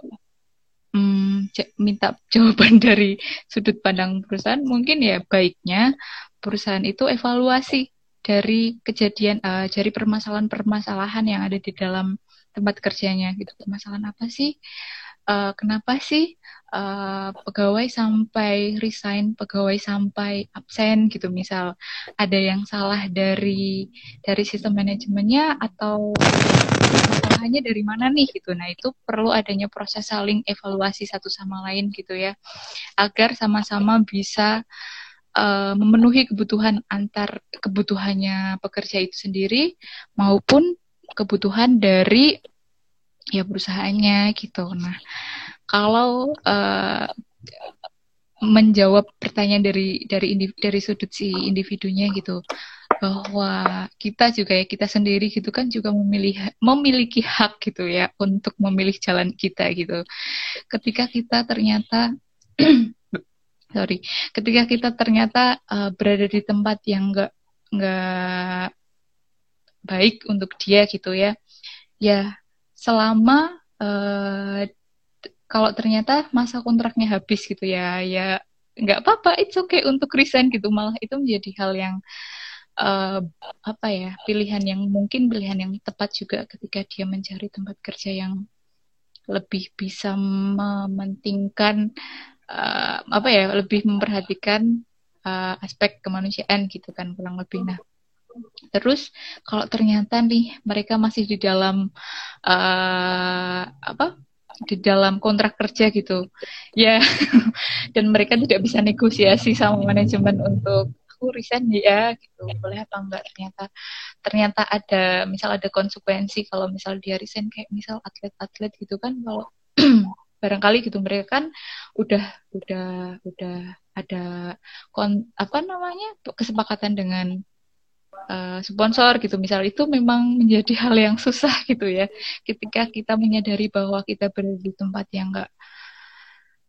ja- minta jawaban dari sudut pandang perusahaan mungkin ya baiknya perusahaan itu evaluasi dari kejadian eh, dari permasalahan-permasalahan yang ada di dalam tempat kerjanya gitu permasalahan apa sih Eh, kenapa sih eh, pegawai sampai resign, pegawai sampai absen gitu misal ada yang salah dari dari sistem manajemennya atau masalahnya dari mana nih gitu. Nah, itu perlu adanya proses saling evaluasi satu sama lain gitu ya. Agar sama-sama bisa eh, memenuhi kebutuhan antar kebutuhannya pekerja itu sendiri maupun kebutuhan dari ya perusahaannya gitu. Nah, kalau eh, menjawab pertanyaan dari dari indiv- dari sudut si individunya gitu bahwa kita juga ya kita sendiri gitu kan juga memilih memiliki hak gitu ya untuk memilih jalan kita gitu. Ketika kita ternyata sorry, ketika kita ternyata eh, berada di tempat yang enggak enggak baik untuk dia gitu ya, ya selama eh, kalau ternyata masa kontraknya habis gitu ya ya nggak apa-apa it's okay untuk resign gitu. Malah itu menjadi hal yang eh, apa ya pilihan yang mungkin pilihan yang tepat juga ketika dia mencari tempat kerja yang lebih bisa mementingkan eh, apa ya lebih memperhatikan eh, aspek kemanusiaan gitu kan kurang lebih. Nah Terus kalau ternyata nih mereka masih di dalam eh, apa di dalam kontrak kerja gitu ya dan mereka tidak bisa negosiasi sama manajemen untuk aku resign ya gitu boleh apa enggak ternyata ternyata ada misal ada konsekuensi kalau misal dia resign kayak misal atlet-atlet gitu kan kalau barangkali gitu mereka kan udah udah udah ada kon apa namanya kesepakatan dengan uh, sponsor gitu misal itu memang menjadi hal yang susah gitu ya ketika kita menyadari bahwa kita berada di tempat yang enggak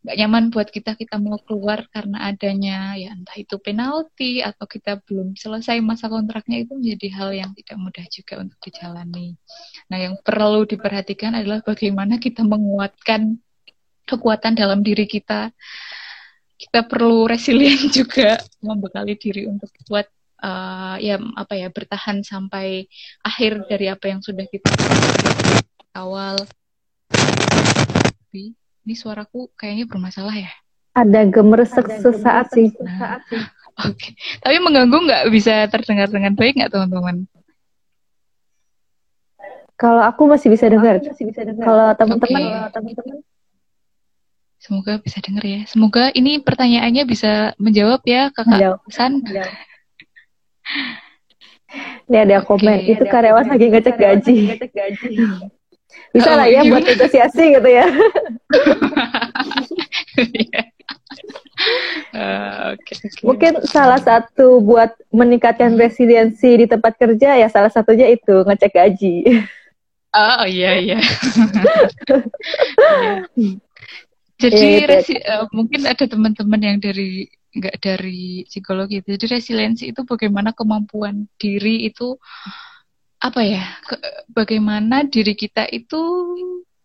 nggak nyaman buat kita kita mau keluar karena adanya ya entah itu penalti atau kita belum selesai masa kontraknya itu menjadi hal yang tidak mudah juga untuk dijalani. Nah yang perlu diperhatikan adalah bagaimana kita menguatkan kekuatan dalam diri kita. Kita perlu resilient juga membekali diri untuk buat uh, ya apa ya bertahan sampai akhir dari apa yang sudah kita awal ini suaraku kayaknya bermasalah ya. Ada gemeresek sesaat sih. Nah, Oke, okay. tapi mengganggu nggak bisa terdengar dengan baik nggak teman-teman? Kalau aku masih bisa dengar. Kalau teman-teman, okay. teman-teman. Semoga bisa dengar ya. Semoga ini pertanyaannya bisa menjawab ya kakak San. Ini ada komen, itu karyawan lagi ngecek gaji. Bisa oh, lah ya buat negosiasi gitu ya. uh, okay, okay. Mungkin salah satu buat meningkatkan resiliensi di tempat kerja ya salah satunya itu ngecek gaji. Oh iya iya. Jadi yeah, resi uh, mungkin ada teman-teman yang dari nggak dari psikologi. Jadi resiliensi itu bagaimana kemampuan diri itu apa ya ke, bagaimana diri kita itu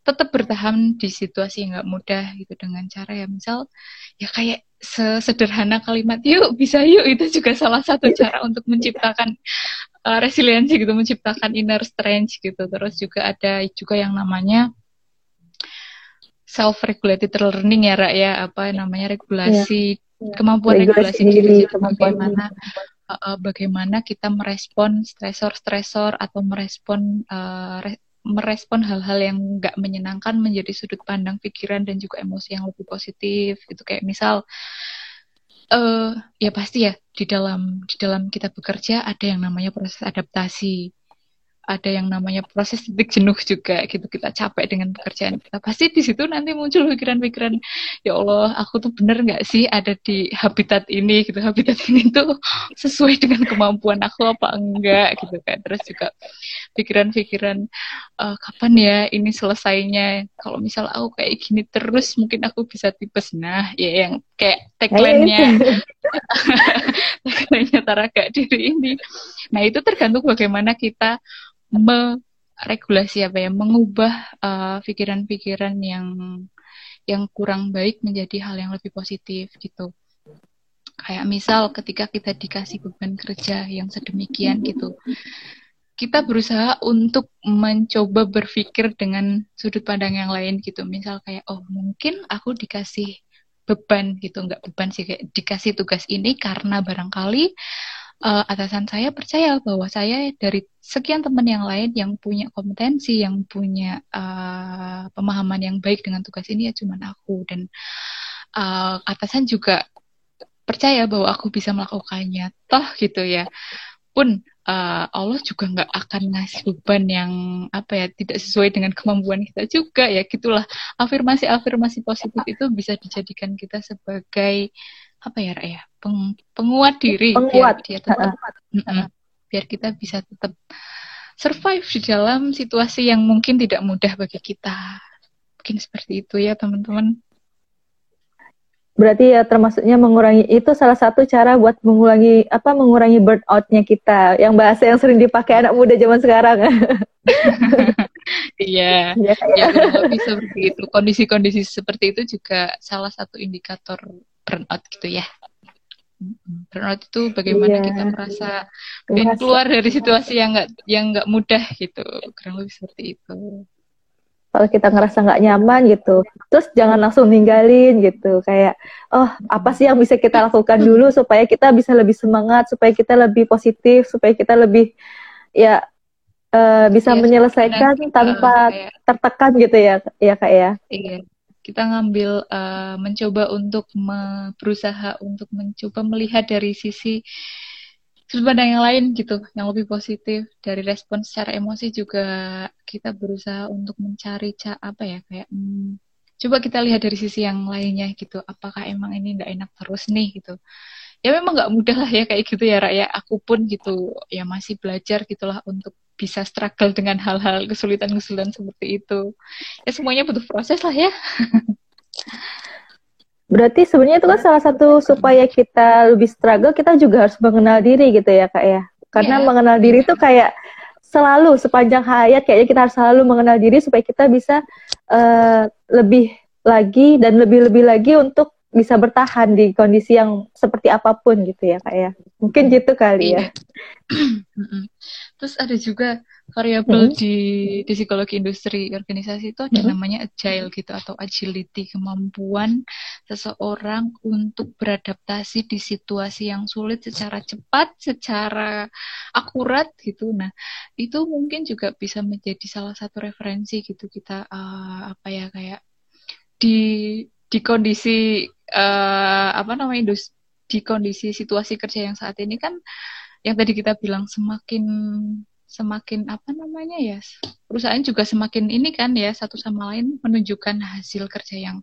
tetap bertahan di situasi yang nggak mudah gitu dengan cara ya misal ya kayak sesederhana kalimat yuk bisa yuk itu juga salah satu iya. cara untuk menciptakan uh, resiliensi gitu menciptakan inner strength gitu terus juga ada juga yang namanya self regulated learning ya Rak ya. Apa namanya regulasi ya. kemampuan regulasi, regulasi diri, diri bagaimana uh, bagaimana kita merespon stresor-stresor atau merespon uh, re merespon hal-hal yang nggak menyenangkan menjadi sudut pandang pikiran dan juga emosi yang lebih positif itu kayak misal uh, ya pasti ya di dalam di dalam kita bekerja ada yang namanya proses adaptasi ada yang namanya proses titik jenuh juga gitu. Kita capek dengan pekerjaan kita. Pasti di situ nanti muncul pikiran-pikiran ya Allah aku tuh bener nggak sih ada di habitat ini? Gitu. Habitat ini tuh sesuai dengan kemampuan aku apa enggak? Gitu kan. Terus juga pikiran-pikiran uh, kapan ya ini selesainya? Kalau misal aku kayak gini terus mungkin aku bisa tipes. Nah ya yang kayak tagline-nya. Tagline-nya Taraga diri ini. Nah itu tergantung bagaimana kita meregulasi apa ya mengubah uh, pikiran-pikiran uh, yang yang kurang baik menjadi hal yang lebih positif gitu. Kayak misal ketika kita dikasih beban kerja yang sedemikian gitu kita berusaha untuk mencoba berpikir dengan sudut pandang yang lain gitu. Misal kayak oh mungkin aku dikasih beban gitu. Nggak beban sih kayak dikasih tugas ini karena barangkali uh, atasan saya percaya bahwa saya dari sekian teman yang lain yang punya kompetensi, yang punya uh, pemahaman yang baik dengan tugas ini ya cuman aku dan uh, atasan juga percaya bahwa aku bisa melakukannya. Toh gitu ya. Pun uh, Allah juga nggak akan ngasih beban yang apa ya tidak sesuai dengan kemampuan kita juga ya gitulah afirmasi afirmasi positif itu bisa dijadikan kita sebagai apa ya Raya Peng, penguat diri penguat. biar dia tetap uh, biar kita bisa tetap survive di dalam situasi yang mungkin tidak mudah bagi kita. Mungkin seperti itu ya teman-teman. Berarti ya termasuknya mengurangi itu salah satu cara buat mengurangi apa mengurangi burnoutnya kita. Yang bahasa yang sering dipakai anak muda zaman sekarang. Iya. Ya, ya lebih seperti itu. Kondisi-kondisi seperti itu juga salah satu indikator burnout gitu ya. Burnout itu bagaimana yeah. kita merasa pengen keluar dari situasi yang nggak yang nggak mudah gitu. Kurang lebih seperti itu. Kalau kita ngerasa nggak nyaman gitu terus jangan langsung ninggalin gitu. Kayak oh apa sih yang bisa kita lakukan dulu supaya kita bisa lebih semangat supaya kita lebih positif supaya kita lebih ya uh, bisa ya, menyelesaikan tanpa kayak, tertekan gitu ya ya kak ya? Iya kita ngambil uh, mencoba untuk me berusaha untuk mencoba melihat dari sisi sudut pandang yang lain gitu yang lebih positif. Dari respon secara emosi juga kita berusaha untuk mencari ca apa ya kayak hmm, coba kita lihat dari sisi yang lainnya gitu. Apakah emang ini nggak enak terus nih gitu. Ya memang nggak mudah lah ya kayak gitu ya rakyat aku pun gitu ya masih belajar gitulah untuk bisa struggle dengan hal-hal kesulitan-kesulitan seperti itu. Ya semuanya butuh proses lah ya. Berarti sebenarnya itu kan salah satu supaya kita lebih struggle kita juga harus mengenal diri gitu ya kak ya. Karena yeah. mengenal diri itu kayak selalu sepanjang hayat kayaknya kita harus selalu mengenal diri supaya kita bisa uh, lebih lagi dan lebih-lebih lagi untuk bisa bertahan di kondisi yang seperti apa pun gitu ya kak ya. Mungkin gitu kali ya. Iya. terus ada juga variabel hmm. di di psikologi industri organisasi itu ada hmm. namanya agile gitu atau agility kemampuan seseorang untuk beradaptasi di situasi yang sulit secara cepat secara akurat gitu nah itu mungkin juga bisa menjadi salah satu referensi gitu kita uh, apa ya kayak di di kondisi uh, apa namanya industri di kondisi situasi kerja yang saat ini kan yang tadi kita bilang semakin semakin apa namanya ya perusahaan juga semakin ini kan ya satu sama lain menunjukkan hasil kerja yang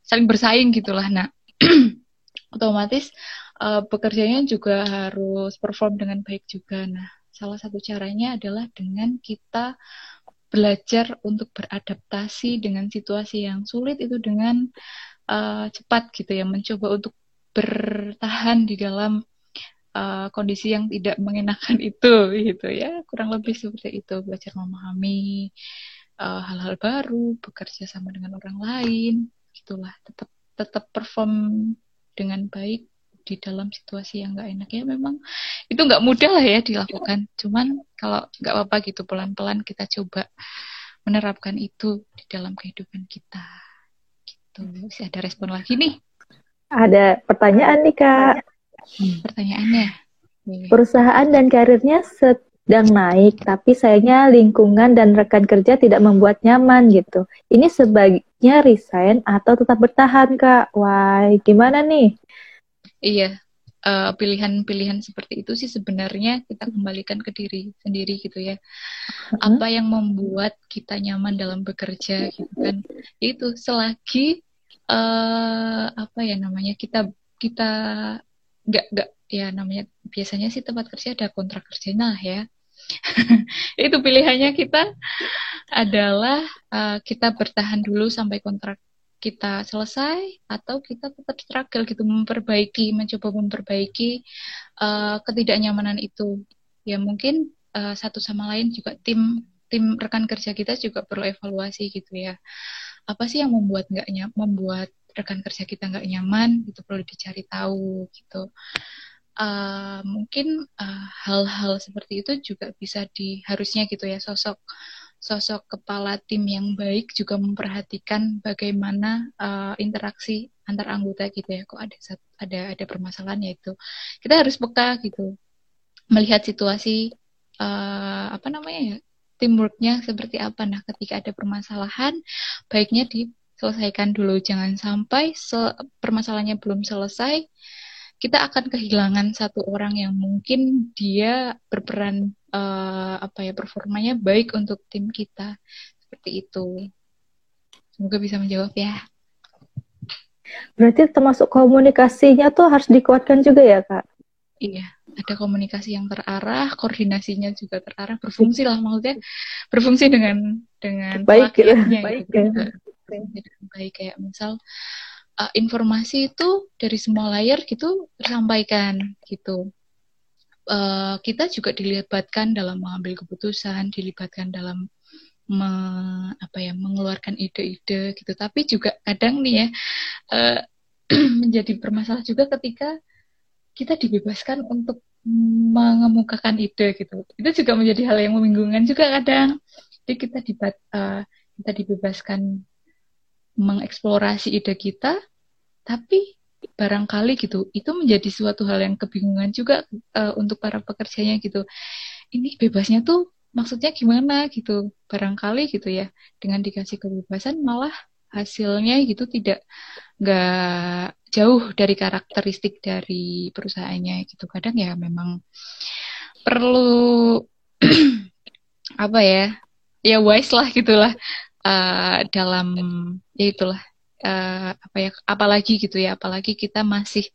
saling bersaing gitulah nah otomatis uh, pekerjanya juga harus perform dengan baik juga nah. Salah satu caranya adalah dengan kita belajar untuk beradaptasi dengan situasi yang sulit itu dengan uh, cepat gitu ya mencoba untuk bertahan di dalam uh, kondisi yang tidak mengenakan itu gitu ya. Kurang lebih seperti itu. Belajar memahami eh, hal-hal uh, baru bekerja sama dengan orang lain gitulah. Tetap tetap perform dengan baik di dalam situasi yang nggak enak. Ya memang itu nggak mudah lah ya dilakukan. Cuman kalau nggak apa-apa gitu pelan-pelan kita coba menerapkan itu di dalam kehidupan kita. Gitu. Bisa ada respon lagi nih? Ada pertanyaan nih kak hmm, pertanyaannya perusahaan dan karirnya sedang naik tapi sayangnya lingkungan dan rekan kerja tidak membuat nyaman gitu ini sebaiknya resign atau tetap bertahan kak wah gimana nih Iya, uh, pilihan-pilihan seperti itu sih sebenarnya kita kembalikan ke diri sendiri gitu ya. Uh-huh. Apa yang membuat kita nyaman dalam bekerja gitu kan? Itu selagi uh, apa ya namanya kita kita nggak nggak. Ya namanya biasanya sih tempat kerja ada kontrak kerjanya ya. itu pilihannya kita adalah uh, kita bertahan dulu sampai kontrak kita selesai atau kita tetap struggle gitu memperbaiki mencoba memperbaiki uh, ketidaknyamanan itu. Ya mungkin uh, satu sama lain juga tim tim rekan kerja kita juga perlu evaluasi gitu ya. Apa sih yang membuat nggak membuat rekan kerja kita nggak nyaman itu perlu dicari tahu gitu. Uh, mungkin hal-hal uh, seperti itu juga bisa di harusnya gitu ya sosok sosok kepala tim yang baik juga memperhatikan bagaimana uh, interaksi antar anggota gitu ya kok ada ada ada permasalahan yaitu kita harus peka gitu melihat situasi uh, apa namanya ya teamworknya seperti apa. Nah ketika ada permasalahan baiknya diselesaikan dulu jangan sampai se permasalahannya belum selesai kita akan kehilangan satu orang yang mungkin dia berperan uh, apa ya performanya baik untuk tim kita seperti itu. Semoga bisa menjawab ya. Berarti termasuk komunikasinya tuh harus dikuatkan juga ya kak? Iya, ada komunikasi yang terarah, koordinasinya juga terarah, berfungsi lah maksudnya berfungsi dengan dengan baik, gitu. baik, gitu. ya. Baik kayak misal uh, informasi itu dari semua layer gitu tersampaikan gitu uh, kita juga dilibatkan dalam mengambil keputusan, dilibatkan dalam me, apa ya mengeluarkan ide-ide gitu. Tapi juga kadang nih ya uh, menjadi bermasalah juga ketika kita dibebaskan untuk mengemukakan ide gitu. Itu juga menjadi hal yang membingungkan juga kadang. Jadi kita dibat, uh, kita dibebaskan mengeksplorasi ide kita, tapi barangkali gitu itu menjadi suatu hal yang kebingungan juga uh, untuk para pekerjanya gitu. Ini bebasnya tuh maksudnya gimana gitu? Barangkali gitu ya dengan dikasih kebebasan malah hasilnya gitu tidak nggak jauh dari karakteristik dari perusahaannya gitu. Kadang ya memang perlu apa ya? Ya wise lah gitulah uh, dalam ya itulah uh, apa ya apalagi gitu ya apalagi kita masih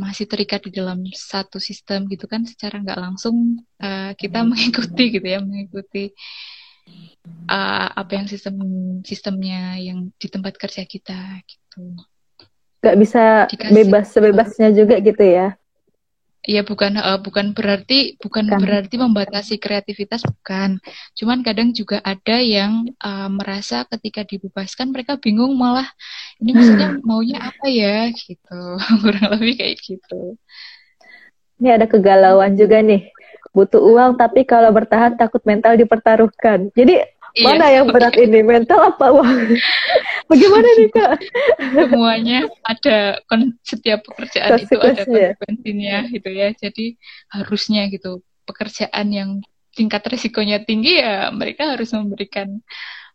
masih terikat di dalam satu sistem gitu kan secara nggak langsung uh, kita mengikuti gitu ya mengikuti uh, apa yang sistem sistemnya yang di tempat kerja kita gitu. Nggak bisa Dikasih, bebas sebebasnya juga gitu ya Iya bukan uh, bukan berarti bukan kan. berarti membatasi kreativitas bukan. Cuman kadang juga ada yang uh, merasa ketika dibebaskan mereka bingung malah ini maksudnya maunya apa ya gitu. Kurang lebih kayak gitu. Ini ada kegalauan juga nih. Butuh uang tapi kalau bertahan takut mental dipertaruhkan. Jadi Iya. Mana yang berat ini, mental apa uang? Bagaimana nih kak? Semuanya ada setiap pekerjaan itu ada konsekuensinya gitu ya. Jadi harusnya gitu pekerjaan yang tingkat resikonya tinggi ya mereka harus memberikan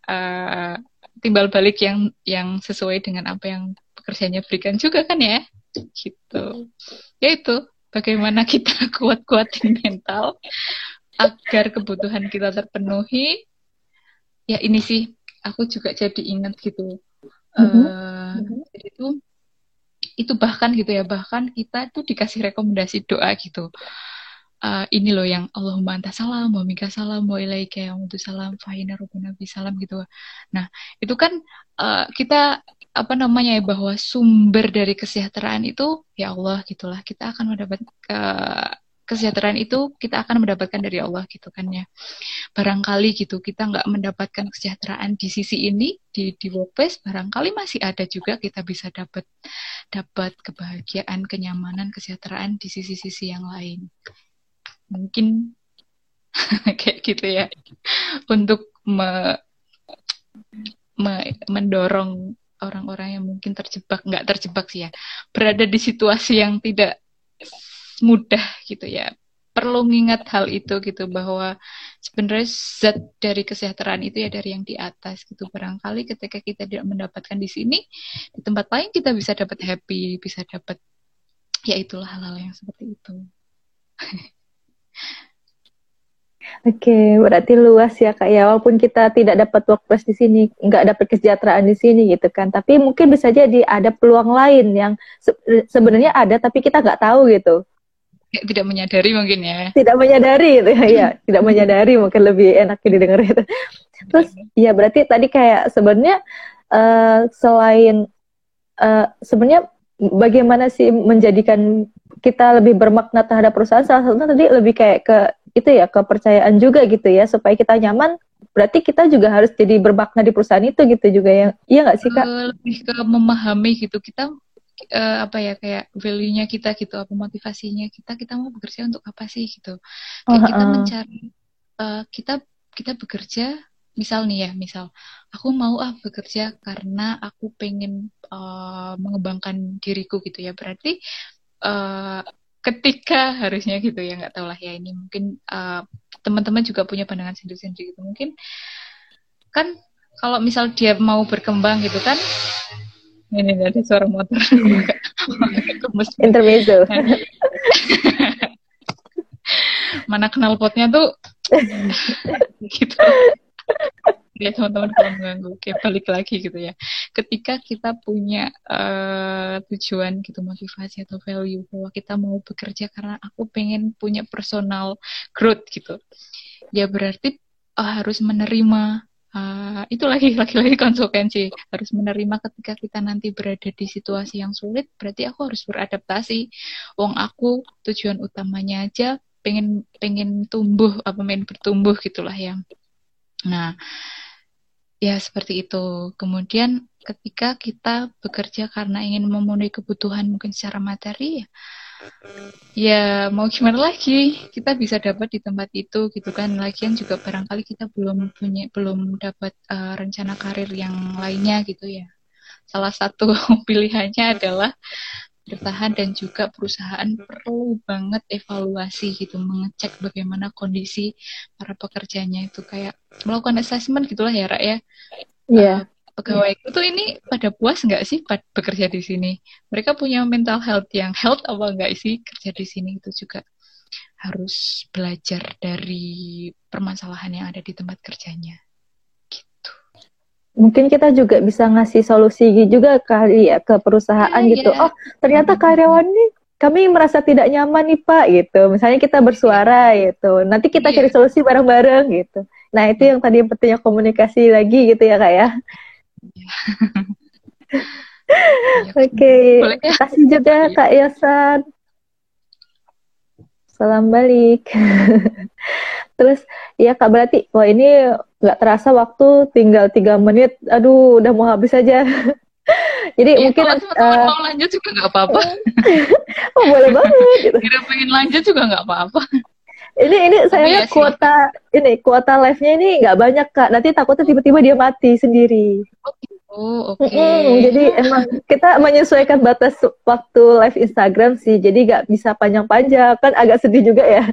uh, timbal balik yang yang sesuai dengan apa yang pekerjaannya berikan juga kan ya gitu ya itu bagaimana kita kuat-kuatin mental agar kebutuhan kita terpenuhi ya ini sih. Aku juga jadi ingat gitu. Mm-hmm. uh, jadi itu itu bahkan gitu ya. Bahkan kita tuh dikasih rekomendasi doa gitu. Uh, ini loh yang Allahumma anta salam wa minka salam wa ilaika ya untuk salam fahina nabi salam gitu. Nah itu kan uh, kita apa namanya ya bahwa sumber dari kesejahteraan itu ya Allah gitulah. Kita akan mendapat uh, kesejahteraan itu kita akan mendapatkan dari Allah gitu kan ya. Barangkali gitu kita nggak mendapatkan kesejahteraan di sisi ini di di workplace barangkali masih ada juga kita bisa dapat dapat kebahagiaan kenyamanan kesejahteraan di sisi-sisi yang lain. Mungkin kayak gitu ya untuk me, me, mendorong orang-orang yang mungkin terjebak nggak terjebak sih ya berada di situasi yang tidak mudah gitu ya perlu mengingat hal itu gitu bahwa sebenarnya zat dari kesejahteraan itu ya dari yang di atas gitu barangkali ketika kita tidak mendapatkan di sini di tempat lain kita bisa dapat happy bisa dapat ya itulah hal-hal yang seperti itu Oke, berarti luas ya kak ya. Walaupun kita tidak dapat workplace di sini, nggak dapat kesejahteraan di sini gitu kan. Tapi mungkin bisa jadi ada peluang lain yang se sebenarnya ada tapi kita nggak tahu gitu tidak menyadari mungkin ya. Tidak menyadari itu ya, ya. Tidak menyadari mungkin lebih enak didengar itu. Terus ya berarti tadi kayak sebenarnya uh, selain uh, sebenarnya bagaimana sih menjadikan kita lebih bermakna terhadap perusahaan? Salah satunya tadi lebih kayak ke itu ya kepercayaan juga gitu ya supaya kita nyaman. Berarti kita juga harus jadi bermakna di perusahaan itu gitu juga ya. Iya nggak sih kak? Lebih ke memahami gitu. Kita uh, apa ya kayak value-nya kita gitu apa motivasinya kita kita mau bekerja untuk apa sih gitu. Kayak uh, kita mencari uh, kita kita bekerja misal nih ya misal aku mau ah bekerja karena aku pengen uh, mengembangkan diriku gitu ya. Berarti uh, ketika harusnya gitu ya nggak tahu lah ya ini mungkin uh, teman-teman juga punya pandangan sendiri-sendiri gitu. Mungkin kan kalau misal dia mau berkembang gitu kan ini ada suara motor. Intermezzo. Mana kenal potnya tuh gitu. Ya teman-teman kalau mengganggu, oke balik lagi gitu ya. Ketika kita punya uh, tujuan gitu, motivasi atau value bahwa kita mau bekerja karena aku pengen punya personal growth gitu, ya berarti uh, harus menerima uh, itu lagi lagi-lagi konsekuensi harus menerima ketika kita nanti berada di situasi yang sulit berarti aku harus beradaptasi. Wong aku tujuan utamanya aja pengen pengen tumbuh apa main bertumbuh gitulah yang nah ya seperti itu. Kemudian ketika kita bekerja karena ingin memenuhi kebutuhan mungkin secara materi ya ya mau gimana lagi? Kita bisa dapat di tempat itu gitu kan. Lagian juga barangkali kita belum punya belum dapat uh, rencana karir yang lainnya gitu ya. Salah satu pilihannya adalah bertahan dan juga perusahaan perlu banget evaluasi gitu. Mengecek bagaimana kondisi para pekerjanya itu. Kayak melakukan assessment gitulah ya Rak ya. Iya. Uh, pegawai itu ini pada puas nggak sih bekerja di sini mereka punya mental health yang health apa nggak sih kerja di sini itu juga harus belajar dari permasalahan yang ada di tempat kerjanya mungkin kita juga bisa ngasih solusi juga kali ya ke perusahaan yeah, gitu. Yeah. Oh, ternyata karyawan ini kami merasa tidak nyaman nih Pak gitu. Misalnya kita bersuara gitu. Nanti kita yeah. cari solusi bareng-bareng gitu. Nah, itu yang tadi pentingnya komunikasi lagi gitu ya Kak ya. Oke, okay. terima kasih juga Kak Yosan. Salam balik. Terus ya Kak berarti wah ini nggak terasa waktu tinggal tiga menit aduh udah mau habis aja jadi ya, mungkin kalau uh, mau lanjut juga nggak apa-apa oh boleh banget gitu. kira pengen lanjut juga nggak apa-apa ini ini saya ya kuota sih. ini kuota live-nya ini nggak banyak kak nanti takutnya tiba-tiba dia mati sendiri oh oke okay. mm, jadi emang kita menyesuaikan batas waktu live Instagram sih jadi nggak bisa panjang-panjang kan agak sedih juga ya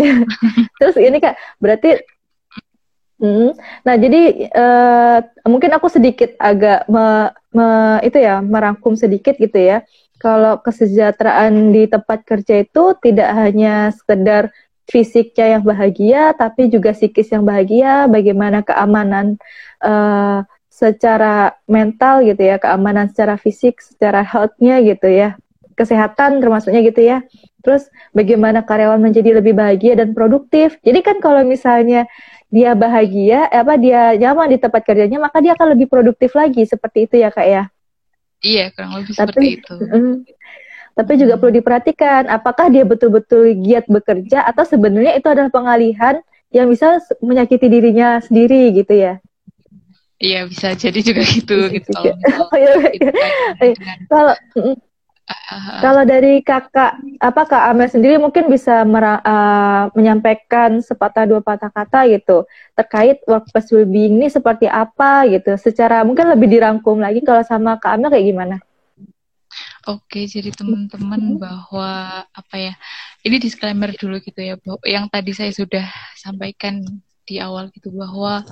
terus ini kak berarti Hmm. Nah, jadi uh, mungkin aku sedikit agak me, me, itu ya merangkum sedikit gitu ya. Kalau kesejahteraan di tempat kerja itu tidak hanya sekedar fisiknya yang bahagia, tapi juga psikis yang bahagia. Bagaimana keamanan uh, secara mental gitu ya, keamanan secara fisik, secara healthnya gitu ya, kesehatan termasuknya gitu ya. Terus bagaimana karyawan menjadi lebih bahagia dan produktif. Jadi kan kalau misalnya dia bahagia, eh, apa dia nyaman di tempat kerjanya, maka dia akan lebih produktif lagi seperti itu ya kak ya. Iya, kurang lebih tapi, seperti itu. Mm, tapi juga perlu diperhatikan, apakah dia betul-betul giat bekerja atau sebenarnya itu adalah pengalihan yang bisa menyakiti dirinya sendiri gitu ya. Iya bisa jadi juga gitu gitu. Juga. Kalau, oh, iya, iya. kalau kalau dari kakak, apa kak Amel sendiri mungkin bisa mera, uh, menyampaikan sepatah dua patah kata gitu terkait workplace well-being ini seperti apa gitu, secara mungkin lebih dirangkum lagi kalau sama kak Amel kayak gimana? Oke, jadi teman-teman bahwa apa ya, ini disclaimer dulu gitu ya, bahwa yang tadi saya sudah sampaikan di awal gitu bahwa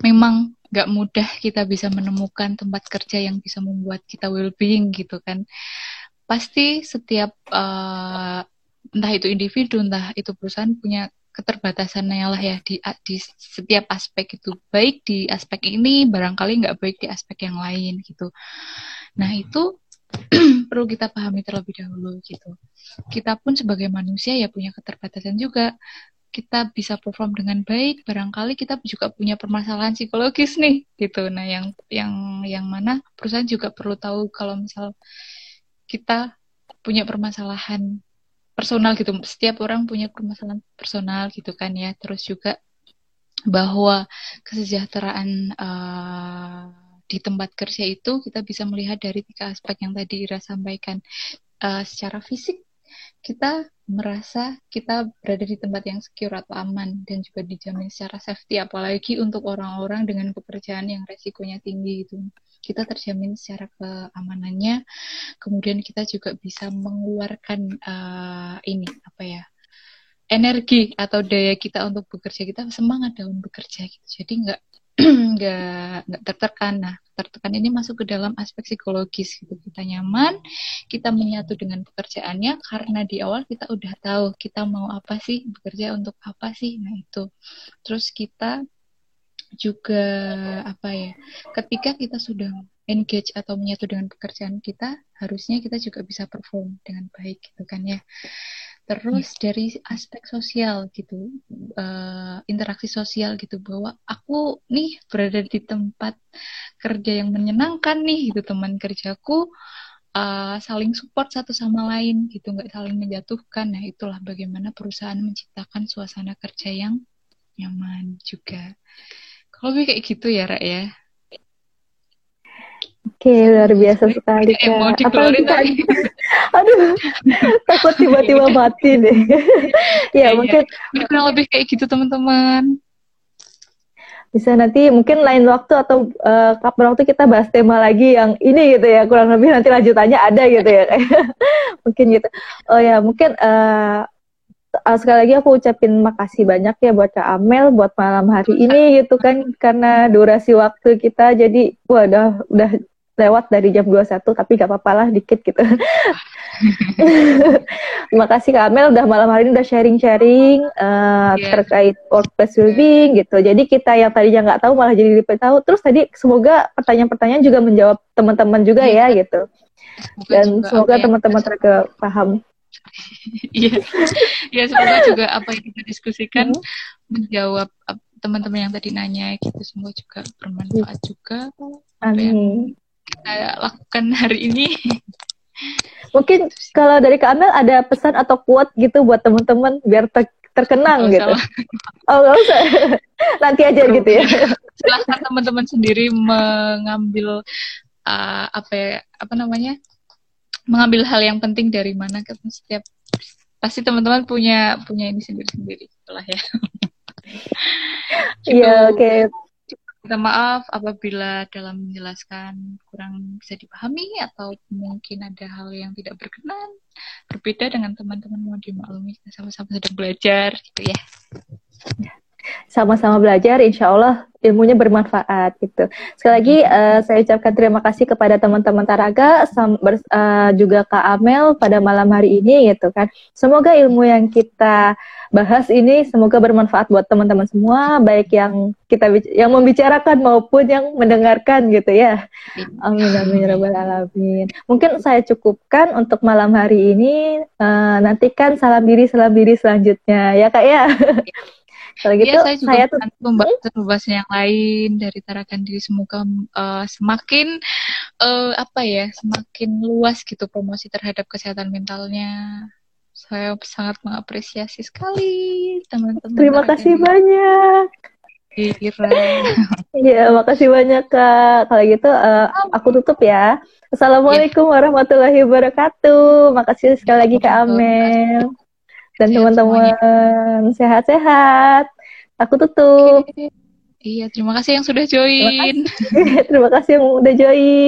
memang gak mudah kita bisa menemukan tempat kerja yang bisa membuat kita well-being gitu kan. Pasti setiap uh, entah itu individu, entah itu perusahaan punya keterbatasannya lah ya di, di setiap aspek itu baik di aspek ini barangkali nggak baik di aspek yang lain gitu. Nah itu perlu kita pahami terlebih dahulu gitu. Kita pun sebagai manusia ya punya keterbatasan juga kita bisa perform dengan baik, barangkali kita juga punya permasalahan psikologis nih, gitu. Nah, yang yang yang mana perusahaan juga perlu tahu kalau misal kita punya permasalahan personal gitu. Setiap orang punya permasalahan personal gitu kan ya. Terus juga bahwa kesejahteraan uh, di tempat kerja itu kita bisa melihat dari tiga aspek yang tadi Ira sampaikan. Uh, secara fisik kita merasa kita berada di tempat yang secure atau aman dan juga dijamin secara safety apalagi untuk orang-orang dengan pekerjaan yang resikonya tinggi itu kita terjamin secara keamanannya kemudian kita juga bisa mengeluarkan uh, ini apa ya energi atau daya kita untuk bekerja kita semangat dalam bekerja gitu jadi nggak nggak nggak tertekan. Nah tertekan ini masuk ke dalam aspek psikologis gitu. Kita nyaman kita menyatu dengan pekerjaannya karena di awal kita udah tahu kita mau apa sih bekerja untuk apa sih. Nah itu. Terus kita juga apa ya ketika kita sudah engage atau menyatu dengan pekerjaan kita harusnya kita juga bisa perform dengan baik gitu kan ya terus yeah. dari aspek sosial gitu uh, interaksi sosial gitu bahwa aku nih berada di tempat kerja yang menyenangkan nih gitu teman kerjaku uh, saling support satu sama lain gitu nggak saling menjatuhkan nah itulah bagaimana perusahaan menciptakan suasana kerja yang nyaman juga kalau lebih kayak gitu ya Ra ya Oke, luar biasa sekali kak. Mau Apalagi kak, aduh, takut tiba-tiba mati deh. ya, ya mungkin. Ya. Kurang lebih kayak gitu teman-teman. bisa nanti mungkin lain waktu atau uh, kapan waktu kita bahas tema lagi yang ini gitu ya kurang lebih nanti lanjutannya ada gitu ya mungkin gitu oh ya mungkin uh, sekali lagi aku ucapin makasih banyak ya buat Kak Amel buat malam hari ini gitu kan karena durasi waktu kita jadi wah udah udah lewat dari jam 21 tapi gak apa-apa lah dikit gitu. Terima kasih Kak Amel udah malam hari ini udah sharing-sharing uh, yeah. terkait workplace well-being gitu. Jadi kita yang tadinya nggak tahu malah jadi lebih tahu. Terus tadi semoga pertanyaan-pertanyaan juga menjawab teman-teman juga yeah. ya gitu. Dan semoga teman-teman terke paham. Iya, ya semoga juga apa yang kita diskusikan hmm. menjawab teman-teman yang tadi nanya gitu. Semoga juga bermanfaat juga. Amin kita lakukan hari ini. Mungkin kalau dari Kak Amel ada pesan atau quote gitu buat teman-teman biar ter terkenang gak gitu. Usah. Oh nggak usah. Nanti aja Bro, gitu ya. Silahkan teman-teman sendiri mengambil uh, apa ya, apa namanya mengambil hal yang penting dari mana kan setiap pasti teman-teman punya punya ini sendiri-sendiri lah ya. Iya, oke. Okay Minta maaf apabila dalam menjelaskan kurang bisa dipahami atau mungkin ada hal yang tidak berkenan, berbeda dengan teman-teman mau dimaklumi sama-sama sedang belajar gitu ya. Sama-sama belajar, insya Allah ilmunya bermanfaat gitu. Sekali lagi uh, saya ucapkan terima kasih kepada teman-teman Taraga, sam, ber, uh, juga Kak Amel pada malam hari ini gitu kan. Semoga ilmu yang kita bahas ini semoga bermanfaat buat teman-teman semua, baik yang kita yang membicarakan maupun yang mendengarkan gitu ya. Amin amin ya rabbal alamin. Mungkin saya cukupkan untuk malam hari ini. Uh, nantikan salam diri salam diri selanjutnya ya kak ya. Kalau gitu ya, saya juga saya tuh membahas yang lain dari tarakan diri semoga uh, semakin uh, apa ya semakin luas gitu promosi terhadap kesehatan mentalnya saya sangat mengapresiasi sekali teman-teman. Terima kasih banyak. Kira. Iya, makasih banyak Kak. Kalau gitu uh, aku tutup ya. Assalamualaikum ya. warahmatullahi wabarakatuh. Makasih sekali lagi Kak Amel. Dan teman-teman sehat-sehat. Aku tutup. Iya, terima kasih yang sudah join. Terima kasih, terima kasih yang udah join.